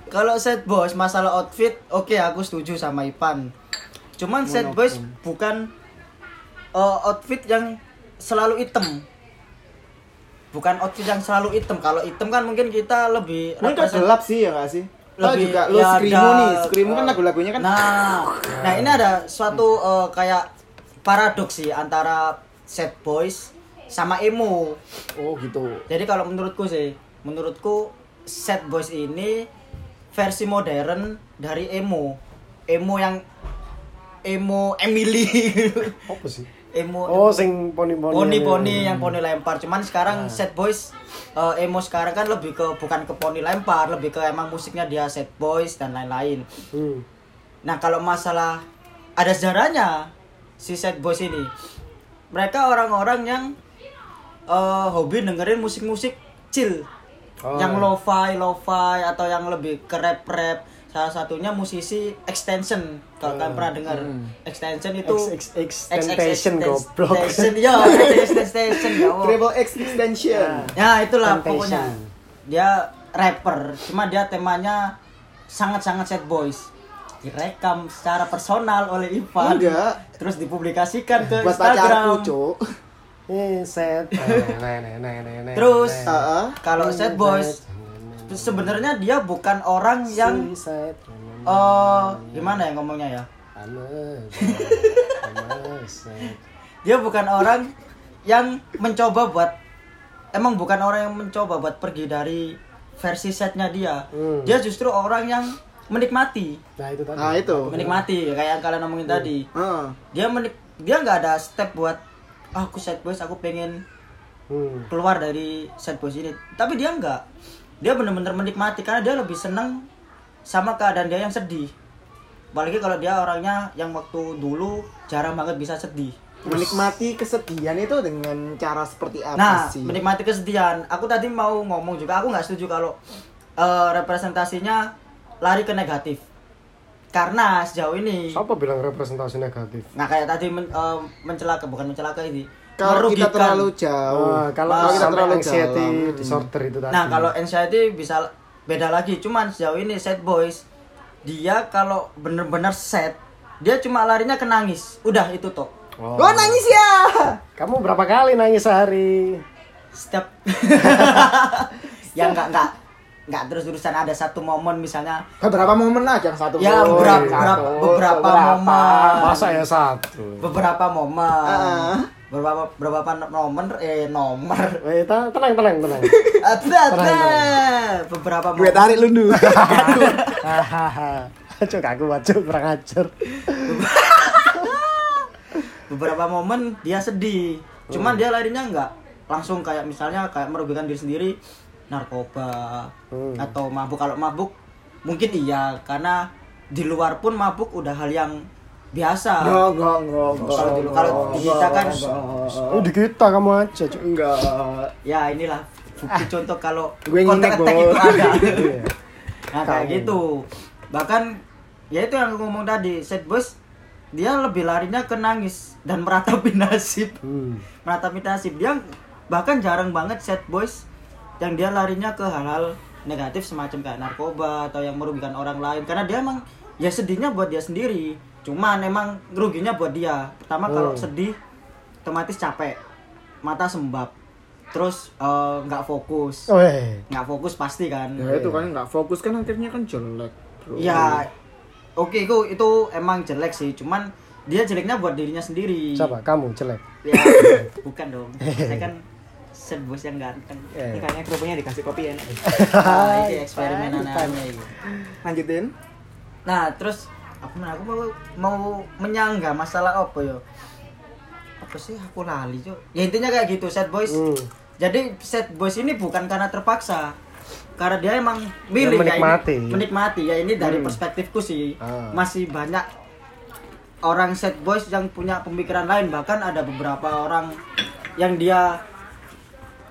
Kalau set boys masalah outfit, oke aku setuju sama Ipan. Cuman set boys bukan uh, outfit yang selalu hitam. Bukan outfit yang selalu hitam. Kalau hitam kan mungkin kita lebih Mungkin represent- gelap sih ya nggak sih Lo lebih juga lo ya skrimu ada, nih skrimu kan lagu-lagunya kan Nah, nah ini ada suatu uh, kayak paradoks sih antara set boys sama emo. oh gitu Jadi kalau menurutku sih, menurutku set boys ini versi modern dari emo. Emo yang emo Emily. Apa sih? emo Oh, sing poni-poni. poni-poni yang poni lempar. Cuman sekarang set boys eh, emo sekarang kan lebih ke bukan ke poni lempar, lebih ke emang musiknya dia set boys dan lain-lain. Hmm. Nah kalau masalah ada sejarahnya si set boys ini, mereka orang-orang yang eh, hobi dengerin musik-musik chill, Oh. yang lo-fi, lo-fi atau yang lebih ke rap-rap. Salah satunya musisi Extension. Kalau kalian pernah dengar Extension itu X, X, Extentation goblok. Extension, ya, Extension ya. Triple X extension Ya itulah Temptation. pokoknya. Dia rapper, cuma dia temanya sangat-sangat sad boys. Direkam secara personal oleh Ivan. Enggak. Terus dipublikasikan ke buat Instagram. pacarku set. Nah, nah, nah, nah, nah, Terus nah. Heeh. kalau sad boys sebenarnya dia bukan orang yang eh gimana ya ngomongnya ya? Dia bukan orang yang mencoba buat emang bukan orang yang mencoba buat pergi dari versi setnya dia. Hmm. Dia justru orang yang menikmati. Nah, itu tadi. nah itu menikmati kayak yang kalian ngomongin tadi Heeh. dia menik dia nggak ada step buat "Ah, aku sad boys aku pengen Hmm. keluar dari sad boys ini. Tapi dia nggak dia bener-bener menikmati karena dia lebih seneng sama keadaan dia yang sedih. Apalagi kalau dia orangnya yang waktu dulu jarang banget bisa sedih. Menikmati kesedihan itu dengan cara seperti apa nah sih? menikmati kesedihan. Aku tadi mau ngomong juga aku nggak setuju kalau eh, representasinya lari ke negatif karena sejauh ini Siapa bilang representasi negatif? Nah kayak tadi men, eh, mencelaka bukan mencelaka ini. kalau kita merugikan. terlalu jauh Oh, kalau Kalau kita sampai terlalu anxiety dalam. disorder itu tadi. Nah kalau anxiety bisa beda lagi. Cuman sejauh ini sad boys dia kalau bener-bener sad dia cuma larinya ke nangis. Udah itu toh. Oh. oh nangis ya Kamu berapa kali nangis sehari? Setiap ya nggak nggak nggak terus-terusan ada satu momen misalnya beberapa momen lah jangan satu Ya, momen. beberapa- Satu, beberapa- beberapa momen. Masa ya satu? beberapa momen Heeh. beberapa beberapa nomor eh nomor Eh, tenang, tenang, tenang. ada ada beberapa gue momen tarik lu dulu Hahaha. Cuk, aku wajib kurang ajar. beberapa momen dia sedih cuman dia larinya nggak langsung kayak misalnya kayak merugikan diri sendiri narkoba Hmm. atau mabuk. Kalau mabuk mungkin iya karena di luar pun mabuk udah hal yang biasa. Enggak enggak enggak Kalau di- kalau di kita kan- Oh, di kita kamu aja, enggak. Ya inilah bukti contoh kalau Gue kontak attack itu ada. Iya. nah kayak Kamu. gitu. Bahkan ya itu yang aku ngomong tadi set boys dia lebih larinya ke nangis dan meratapi nasib. Hmm. meratapi nasib. Dia bahkan jarang banget set boys yang dia larinya ke hal-hal negatif semacam kayak narkoba atau yang merugikan orang lain karena dia emang ya sedihnya buat dia sendiri cuman emang ruginya buat dia pertama kalau Hmm. sedih otomatis capek mata sembab terus eh, nggak fokus Weh. nggak fokus pasti kan Ya itu kan nggak fokus kan akhirnya kan jelek. Bro. ya oke itu itu emang jelek sih cuman dia jeleknya buat dirinya sendiri Siapa? Kamu jelek. ya bukan dong saya kan set bos yang ganteng Eh. Ini kayaknya kerupuknya dikasih kopi enak. nah, ini eksperimen aneh-aneh ini. Lanjutin. nah terus apa namanya, aku mau mau menyangga masalah apa yo apa sih aku lali cuy ya intinya kayak gitu set boys Hmm. jadi set boys ini bukan karena terpaksa karena dia emang milih Dia menikmati. ya ini, menikmati ya ini dari perspektifku sih Ah. masih banyak orang set boys yang punya pemikiran lain bahkan ada beberapa orang yang dia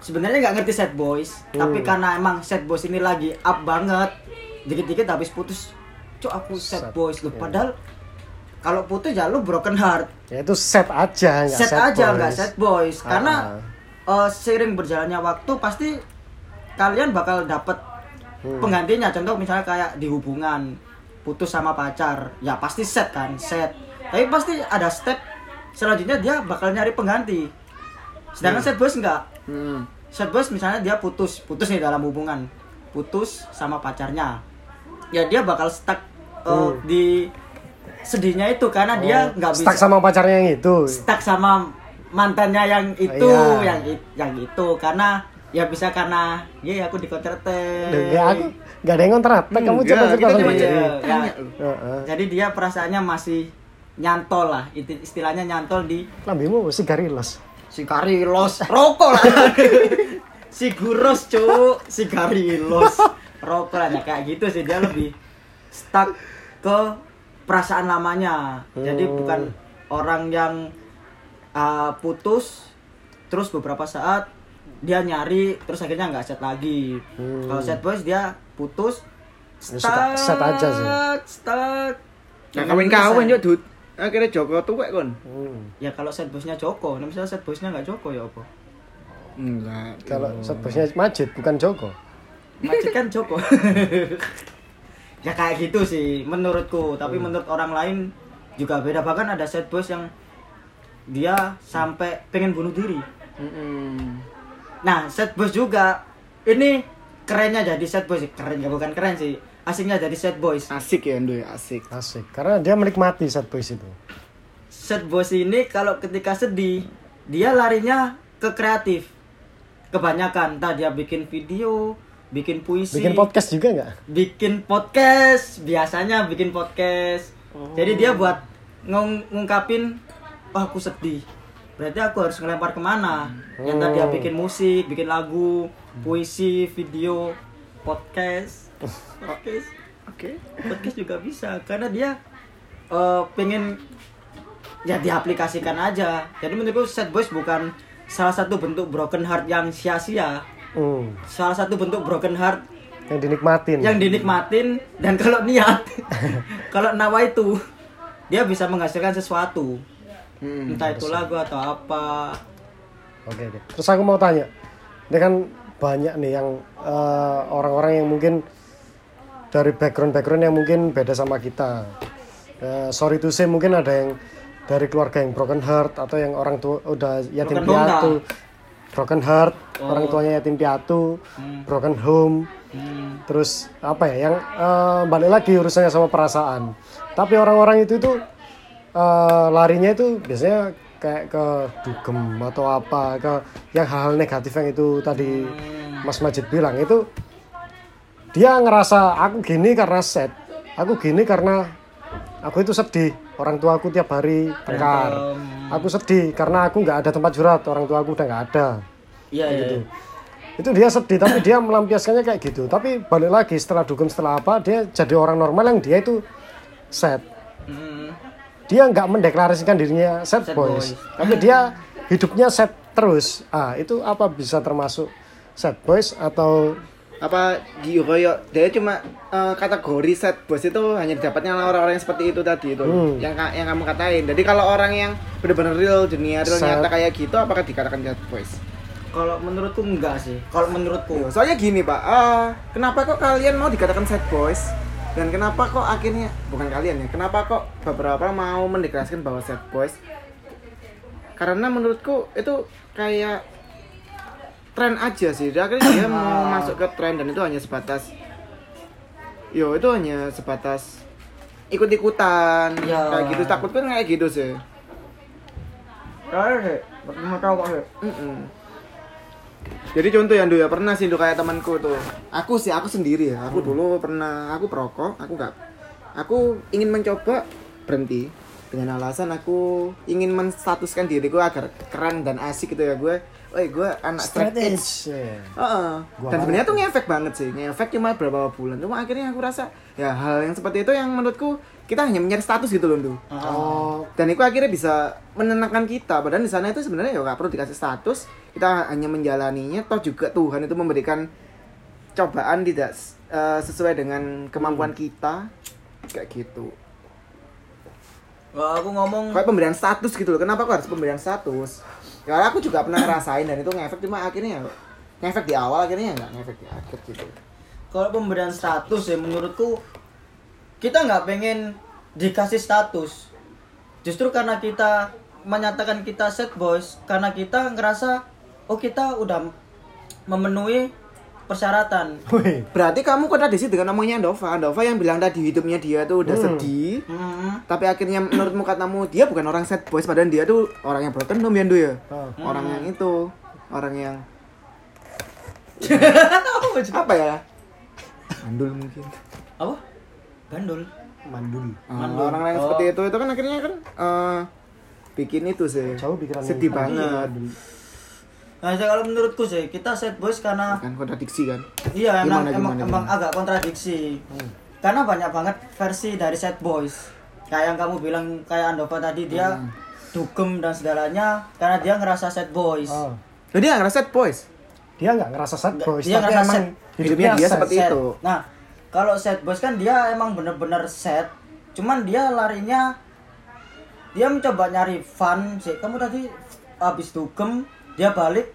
sebenarnya nggak ngerti set boys tapi karena emang set boys ini lagi up banget dikit-dikit habis putus. Cok aku set, boys loh iya. padahal kalau putus ya lu broken heart. Ya itu set aja, nggak set, aja nggak set boys. Ah. karena eh, seiring berjalannya waktu pasti kalian bakal dapet Hmm. penggantinya. Contoh misalnya kayak di hubungan putus sama pacar ya pasti set kan set tapi pasti ada step selanjutnya dia bakal nyari pengganti. Sedangkan set boys enggak Hmm. set boys misalnya dia putus putus nih dalam hubungan putus sama pacarnya ya dia bakal stuck eh, Hmm. di sedihnya itu karena dia nggak bisa Oh, Stuck sama pacarnya yang itu. stuck sama mantannya yang itu Iya. yang yang itu karena ya bisa karena ya aku di kontratek nggak, aku nggak ada yang kontrak. kamu Enggak, coba cerita Iya, tanya ya. jadi dia perasaannya masih nyantol lah itu istilahnya nyantol di Lambimu sigarilos. Sigarilos rokok lah. Siguros cuk. Sigarilos rokok lah. Nah, kayak gitu sih. Dia lebih stuck ke perasaan lamanya. Jadi Hmm. bukan orang yang uh, putus terus beberapa saat dia nyari terus akhirnya nggak set lagi. Hmm. kalau set boys dia putus. Ya, set aja sih. stuck Nah, kawin-kawin yo, Dut. Akhirnya Joko tuwek kon. Hmm. ya kalau set bosnya Joko nah misalnya set bosnya nggak Joko ya apa Enggak. Kalau set bosnya Majid bukan Joko. Macet kan Joko. ya kayak gitu sih menurutku, tapi menurut orang lain juga beda bahkan ada set boys yang dia sampai pengen bunuh diri. Mm-mm. Nah, set boys juga ini kerennya jadi set boys, keren ya bukan keren sih. Asiknya jadi set boys. Asik ya, Ndo ya, asik. Asik. Karena dia menikmati set boys itu. Set boys ini kalau ketika sedih, dia larinya ke kreatif. Kebanyakan entah dia bikin video, bikin puisi, Bikin podcast juga nggak? bikin podcast biasanya bikin podcast jadi dia buat ngung- ngungkapin wah aku sedih berarti aku harus ngelempar ke mana yang tadi dia Oh. bikin musik bikin lagu puisi video podcast podcast Oke. podcast juga bisa karena dia eh, pengen ya diaplikasikan aja jadi menurutku sad boys bukan salah satu bentuk broken heart yang sia-sia Hmm. salah satu bentuk broken heart Yang dinikmatin. yang dinikmatin dan kalau niat kalau nawa itu dia bisa menghasilkan sesuatu Mm. entah itu lagu atau apa Oke, oke. Terus aku mau tanya, ini kan banyak nih yang eh, orang-orang yang mungkin dari background-background yang mungkin beda sama kita. Eh, sorry to say mungkin ada yang dari keluarga yang broken heart atau yang orang tua udah yatim Broken home piatu. Broken heart, Oh. orang tuanya yatim piatu, Hmm. broken home. Hmm. Terus apa ya? Yang eh, balik lagi urusannya sama perasaan. Tapi orang-orang itu itu eh, larinya itu biasanya kayak ke dugem atau apa ke yang hal-hal negatif yang itu tadi Mas Majid bilang itu dia ngerasa aku gini karena set aku gini karena aku itu sedih. Orang tua aku tiap hari tengkar aku sedih karena aku nggak ada tempat curhat. Orang tua aku udah nggak ada. Iya iya gitu. itu dia sedih tapi dia melampiaskannya kayak gitu. Tapi balik lagi setelah dugem setelah apa dia jadi orang normal yang dia itu set Hmm. dia nggak mendeklarasikan dirinya set, Sad boys. boys. tapi dia hidupnya set terus. Ah itu apa bisa termasuk set boys atau Apa di koyo dia cuma eh, kategori set bos itu hanya didapatnya oleh orang-orang yang seperti itu tadi itu Hmm. yang yang kamu katain. Jadi kalau orang yang benar-benar real, dunia real Set. nyata kayak gitu apakah dikatakan set boys? Kalau menurutku enggak sih. Kalau menurutku. Iya, Soalnya gini pak, eh, kenapa kok kalian mau dikatakan sad boys? Dan kenapa kok akhirnya, bukan kalian ya, kenapa kok beberapa orang mau mendeklarasikan bahwa sad boys? Karena menurutku itu kayak tren aja sih. Dia Akhirnya dia mau masuk ke tren dan itu hanya sebatas, yo itu hanya sebatas ikut-ikutan Ya. kayak gitu. Takutku kayak gitu sih. Kalau sih, pertama tahu kok sih. Jadi contoh yang dulu ya pernah sih dulu kayak temanku tuh. Aku sih aku sendiri ya. Aku dulu pernah aku perokok, aku nggak aku ingin mencoba berhenti dengan alasan aku ingin menstatuskan diriku agar keren dan asik gitu ya gue. Woi, gue anak straight Straight edge. Heeh. Gua Dan sebenarnya tuh ngefek banget sih. Ngefek cuma beberapa bulan. Cuma akhirnya aku rasa ya hal yang seperti itu yang menurutku kita hanya mencari status gitu loh. Oh, Dan itu akhirnya bisa menenangkan kita. Padahal di sana itu sebenarnya ya nggak perlu dikasih status. Kita hanya menjalaninya. Toh juga Tuhan itu memberikan cobaan tidak eh, sesuai dengan kemampuan kita. Kayak gitu. Wah, aku ngomong Kayak pemberian status gitu loh. Kenapa kok harus pemberian status? Karena aku juga pernah ngerasain dan itu ngefek cuma akhirnya ya ngefek di awal akhirnya ya nggak ngefek di akhir gitu. kalau pemberian status ya menurutku kita nggak pengen dikasih status. Justru karena kita menyatakan kita set boys karena kita ngerasa oh kita udah memenuhi persyaratan. wih. Berarti kamu kontradiksi dengan omongnya Andova. Andova yang bilang tadi hidupnya dia tuh udah Hmm. sedih. Hmm. Tapi akhirnya menurutmu katamu dia bukan orang sad boys padahal dia tuh orang yang broken home ya ya. Oh. Orang yang itu, orang yang Apa ya? Mandul mungkin. Apa? Bandul. Mandul. Ah, Mandul. orang yang Oh. seperti itu itu kan akhirnya kan eh, bikin itu sih. Jauh pikiran Sedih banget. Nah, saya- kalau menurutku sih kita set boys karena Kan kontradiksi kan. iya emang Gimana, emang, gimana, emang gimana? agak kontradiksi. Karena banyak banget versi dari set boys. Kayak yang kamu bilang kayak Andova tadi dia Hmm. dugem dan segalanya karena dia ngerasa set boys. Oh. Jadi nggak ngerasa sad boys. Dia nggak ngerasa sad Nggak, boys, dia tapi ngerasa emang sad. Hidupnya dia sad. seperti Set. itu. Nah, kalau set boys kan dia emang bener-bener set. Cuman dia larinya dia mencoba nyari fun sih. Kamu tadi habis dugem dia balik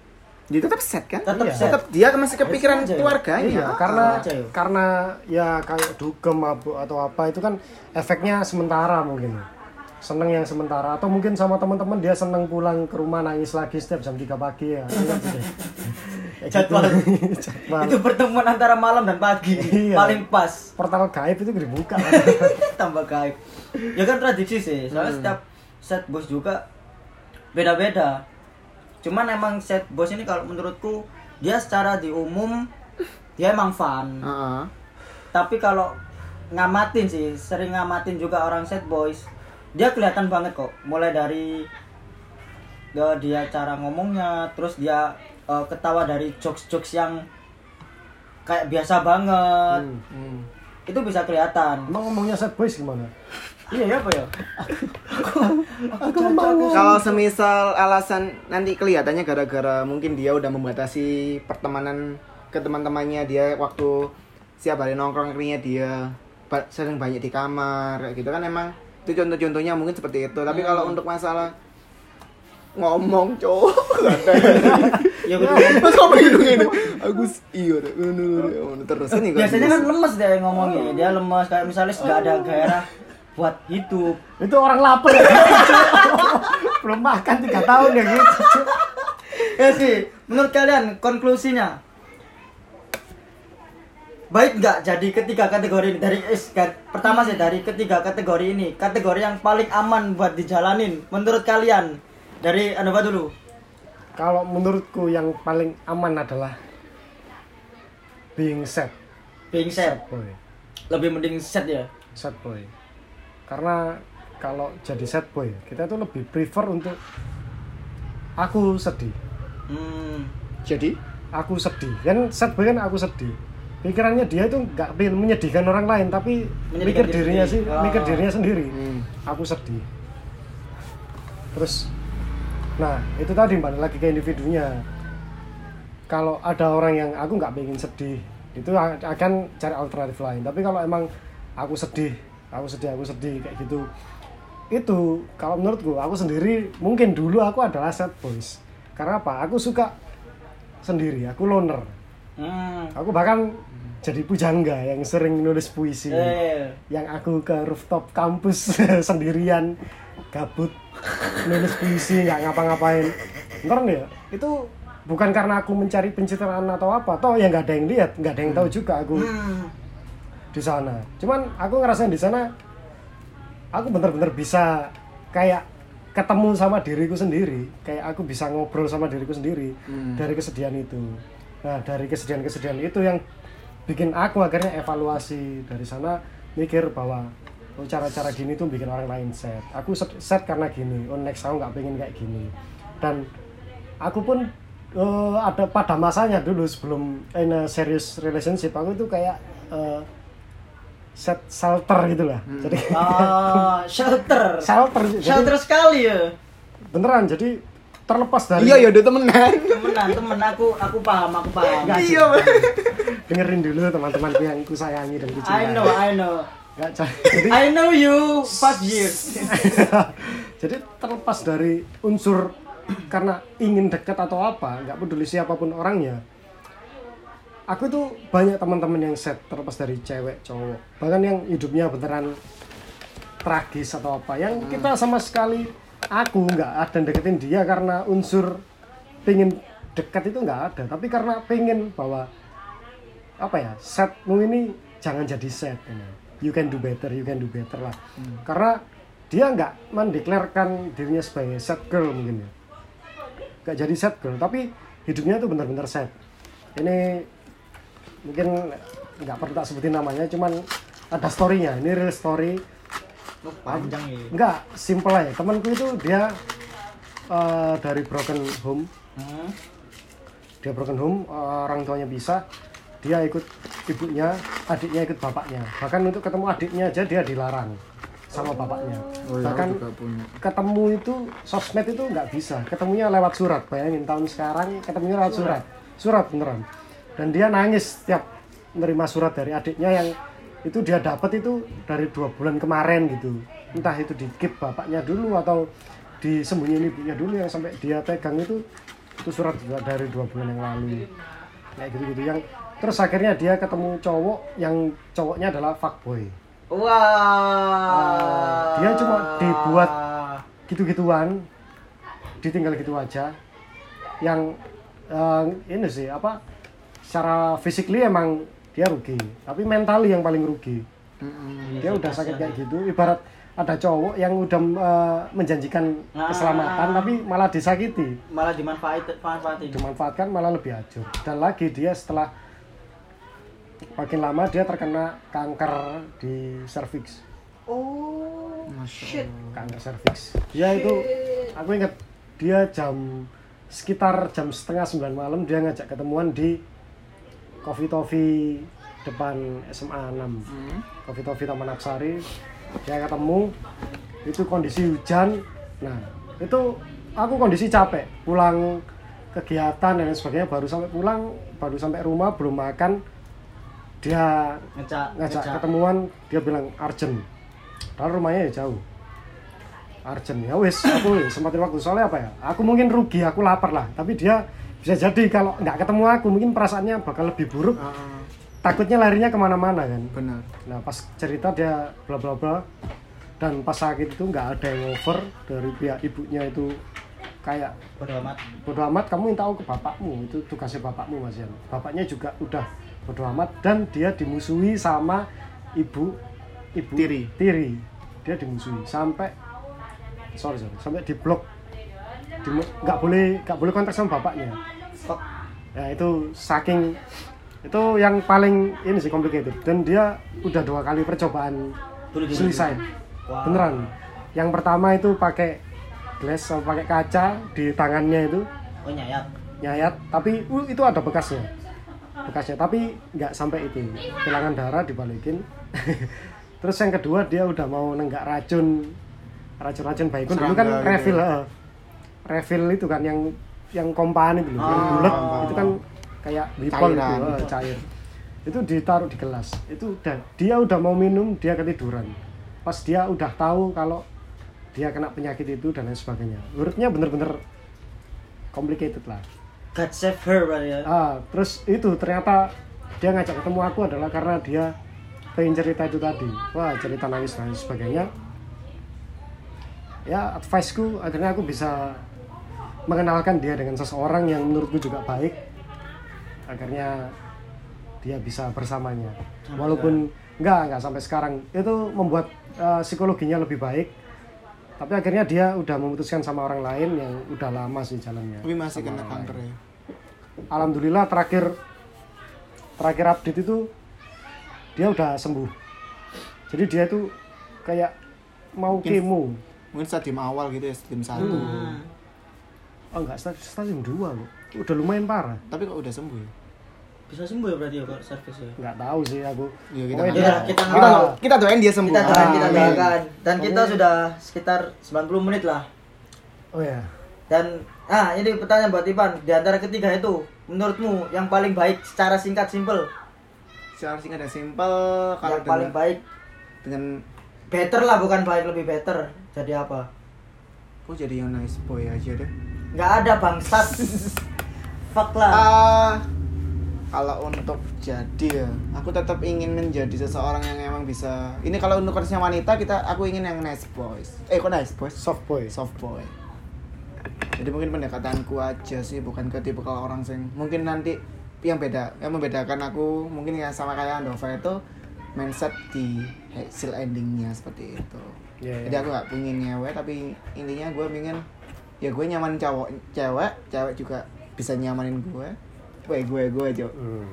Dia tetap sad kan? tetap Iya. set. Tetap dia masih kepikiran aja ya. keluarganya. Iya, Ah. karena aja ya. karena ya kayak dugem mabuk atau apa itu kan efeknya sementara mungkin. Seneng yang sementara atau mungkin sama teman-teman dia seneng pulang ke rumah nangis lagi setiap jam 3 pagi ya. Kan gitu deh. Kayak Jadwal. gitu. Jadwal. Itu pertemuan antara malam dan pagi. Iya. Paling pas. portal gaib itu dibuka. Tambah gaib. Ya kan tradisi sih. Soalnya setiap set bos juga beda-beda. Cuman emang set bos ini kalau menurutku dia secara di umum dia emang fun. Heeh. Tapi kalau ngamatin sih, sering ngamatin juga orang set boys. Dia kelihatan banget kok. Mulai dari dia, dia cara ngomongnya, terus dia eh, ketawa dari jokes-jokes yang kayak biasa banget. Hmm. Itu bisa kelihatan. Emang ngomongnya sad boys gimana? Iya ya apa ya? Kalau semisal alasan nanti kelihatannya gara-gara mungkin dia udah membatasi pertemanan ke teman-temannya dia waktu siap hari nongkrong akhirnya dia sering banyak di kamar kayak gitu kan emang itu contoh-contohnya mungkin seperti itu. Tapi kalau untuk masalah ngomong cowok Ya betul. Mas kok begini begini Agus iya terus ini Biasanya kan lemes deh ngomongnya. Dia lemes kayak misalnya nggak ada gairah buat hidup. Itu orang lapar ya. Belum makan 3 tahun ya gitu. Ya sih, menurut kalian konklusinya baik nggak jadi ketiga kategori ini dari eh, ga- pertama sih dari ketiga kategori ini kategori yang paling aman buat dijalanin menurut kalian dari Anova dulu Kalau menurutku yang paling aman adalah being sad being boy. lebih mending set ya Sad boy. Karena kalau jadi sad boy, kita tuh lebih prefer untuk aku sedih. hmm, jadi Aku sedih. Kan sad boy kan aku sedih. Pikirannya dia itu nggak pengen menyedihkan orang lain, tapi Menyedihkan mikir diri dirinya sendiri. sih, Oh. mikir dirinya sendiri. Hmm. Aku sedih. Terus, nah itu tadi balik lagi ke individunya. Kalau ada orang yang aku nggak pengen sedih, itu akan cari alternatif lain. Tapi kalau emang aku sedih, aku sedih, aku sedih kayak gitu, itu kalau menurutku aku sendiri mungkin dulu aku adalah sad boys. Karena apa? Aku suka sendiri aku loner Hmm. aku bahkan jadi pujangga yang sering nulis puisi Eh. yang aku ke rooftop kampus sendirian gabut nulis puisi nggak ngapa-ngapain ntar nih ya itu bukan karena aku mencari pencitraan atau apa toh ya nggak ada yang lihat nggak ada yang tahu juga aku Hmm. Di sana. Cuman aku ngerasain di sana aku bener-bener bisa kayak ketemu sama diriku sendiri kayak aku bisa ngobrol sama diriku sendiri Hmm. dari kesedihan itu. Nah dari kesedihan-kesedihan itu yang bikin aku akhirnya evaluasi dari sana mikir bahwa oh, cara-cara gini tuh bikin orang lain sad. Aku set, karena gini oh next aku nggak pengen kayak gini. Dan aku pun eh, ada pada masanya dulu sebelum in a serious relationship aku itu kayak eh, set shelter gitu lah jadi Oh, shelter. shelter jadi Shelter sekali ya. beneran jadi terlepas dari Iya ya udah temenan. Temenan, temen aku aku paham, aku paham. Nggak, Iya. Dengerin dulu teman-temanku yang ku sayangi dan ku cintai I know, I know. Nggak, jadi I know you five years. jadi terlepas dari unsur karena ingin dekat atau apa nggak peduli siapa pun orangnya aku tuh banyak teman-teman yang set terlepas dari cewek cowok. Bahkan yang hidupnya beneran tragis atau apa. Yang kita sama sekali aku nggak ada deketin dia karena unsur pingin dekat itu nggak ada. Tapi karena pengen bahwa apa ya setmu ini jangan jadi set ini. you can do better you can do better lah. Karena dia nggak mendeklarkan dirinya sebagai set girl mungkin ya. Nggak jadi set girl tapi hidupnya tuh benar-benar set. Ini mungkin nggak perlu tak sebutin namanya cuman ada storynya. Ini real story. Oh, panjang ya. nggak simple aja. Temanku itu dia eh, dari broken home. Hmm. dia broken home eh, orang tuanya bisa. Dia ikut ibunya adiknya ikut bapaknya. Bahkan untuk ketemu adiknya aja dia dilarang sama bapaknya. Oh, iya, bahkan ketemu itu sosmed itu nggak bisa. Ketemunya lewat surat. Bayangin tahun sekarang ketemunya lewat surat. Surat beneran dan dia nangis setiap menerima surat dari adiknya yang itu dia dapat itu dari dua bulan kemarin gitu. Entah itu di keep bapaknya dulu atau disembunyiin ibunya dulu yang sampai dia pegang itu itu surat juga dari dua bulan yang lalu. Kayak gitu gitu yang terus akhirnya dia ketemu cowok yang cowoknya adalah fuckboy. Wah. dia cuma dibuat gitu-gituan ditinggal gitu aja. Yang eh, ini sih apa secara physically emang dia rugi tapi mentally yang paling rugi Mm-mm. dia udah sakit kayak gitu ibarat ada cowok yang udah eh, menjanjikan Ah. keselamatan tapi malah disakiti malah dimanfaatin, manfaatin. dimanfaatkan malah lebih hancur dan lagi dia setelah makin lama dia terkena kanker di cervix Oh, shit. kanker cervix dia itu aku ingat dia jam sekitar jam setengah sembilan malam dia ngajak ketemuan di Coffee Toffee depan SMA 6 Hmm. Coffee Toffee Taman Aksari. Dia ketemu itu kondisi hujan. Nah itu aku kondisi capek. Pulang kegiatan dan sebagainya baru sampai pulang baru sampai rumah belum makan. Dia ngajak ketemuan dia bilang Arjen. Padahal rumahnya ya jauh. Arjen. Ya wis aku sempatin waktu soalnya apa ya? Aku mungkin rugi aku lapar lah. Tapi dia bisa jadi kalau nggak ketemu aku mungkin perasaannya bakal lebih buruk Ah, takutnya larinya ke mana-mana kan benar. nah pas cerita dia bla bla bla dan pas sakit itu nggak ada yang over dari pihak ibunya itu kayak Bodo amat. bodo amat kamu yang tahu ke bapakmu itu tugasnya bapakmu mas Yan bapaknya juga udah bodo amat dan dia dimusuhi sama ibu ibu Tiri. tiri dia dimusuhi sampai sorry sorry sampai di blok nggak boleh nggak boleh kontak sama bapaknya. Ya itu saking itu yang paling ini sih complicated. Dan dia udah dua kali percobaan suicide. Wow. beneran. Yang pertama itu pakai glass sama pakai kaca di tangannya itu. Oh, nyayat. nyayat. Tapi uh, itu ada bekasnya. Bekasnya. Tapi nggak sampai itu. Kehilangan darah dibalikin. Terus yang kedua dia udah mau nenggak racun. Racun-racun baikun. Dulu kan Serangga gitu refill ya. Refill itu kan yang yang kompan itu loh yang bulat. Itu kan kayak bipol gitu Cairan. eh, cair. Itu ditaruh di gelas. Itu udah dia udah mau minum dia ketiduran. Pas dia udah tahu kalau dia kena penyakit itu dan lain sebagainya. Urutnya bener-bener complicated lah. God save her ya. ah terus itu ternyata dia ngajak ketemu aku adalah karena dia pengen cerita itu tadi. Wah cerita nangis dan sebagainya. Ya adviceku akhirnya aku bisa mengenalkan dia dengan seseorang yang menurutku juga baik akhirnya dia bisa bersamanya. Walaupun enggak enggak sampai sekarang. Itu membuat eh, psikologinya lebih baik. Tapi akhirnya dia udah memutuskan sama orang lain yang udah lama sih jalannya. Tapi masih kena kanker ya. alhamdulillah terakhir terakhir update itu dia udah sembuh. Jadi dia itu kayak mau Mungkin- kemo. Mungkin stadium awal gitu ya, stadium satu. Hmm. Oh enggak stadium, stadium 2 loh udah lumayan parah Tapi kok udah sembuh ya? Bisa sembuh ya berarti ya kalau servis ya. nggak tahu sih aku Iya, kita tahu. Kita Kita, Ah, kita doain dia sembuh. Kita doain, kita doakan. Dan kita sudah sekitar 90 menit lah. oh ya Dan ah ini pertanyaan buat Ivan, di antara ketiga itu menurutmu yang paling baik secara singkat simpel, Secara singkat dan simpel kalau yang paling baik dengan better lah bukan baik lebih better. Jadi apa? kok jadi yang nice boy aja deh. Nggak ada bangsat. Fuck lah. Ah, kalau untuk jadi ya, aku tetap ingin menjadi seseorang yang emang bisa. Ini kalau untuk konteksnya wanita kita, aku ingin yang nice boys. Eh kok nice boys? soft boy Soft boy. Jadi mungkin pendekatanku aja sih, bukan ke tipe kalau orang sing mungkin nanti yang beda, yang membedakan aku mungkin ya sama kayak Andova itu mindset di hasil endingnya seperti itu. Iya, iya. Jadi aku gak pengen nyewe tapi intinya gue pengen ya gue nyaman cowok cewek, cewek juga bisa nyamanin gue. Gue gue gue cowok. hmm,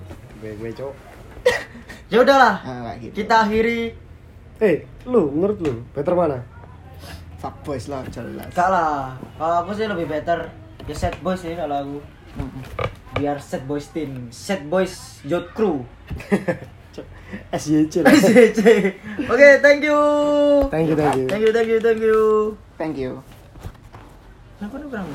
gue gue cowok Ya udahlah. Nah, kayak gitu. Kita akhiri eh lu menurut lu better mana fuck boys lah jelas. Enggak lah. Kalau aku sih lebih better ya set boys sih kalau aku. Biar set boys team, set boys yacht crew. Lah SJC. Oke, thank you. thank you thank you Thank you, thank you, thank you. Thank you. Kenapa lu kurang?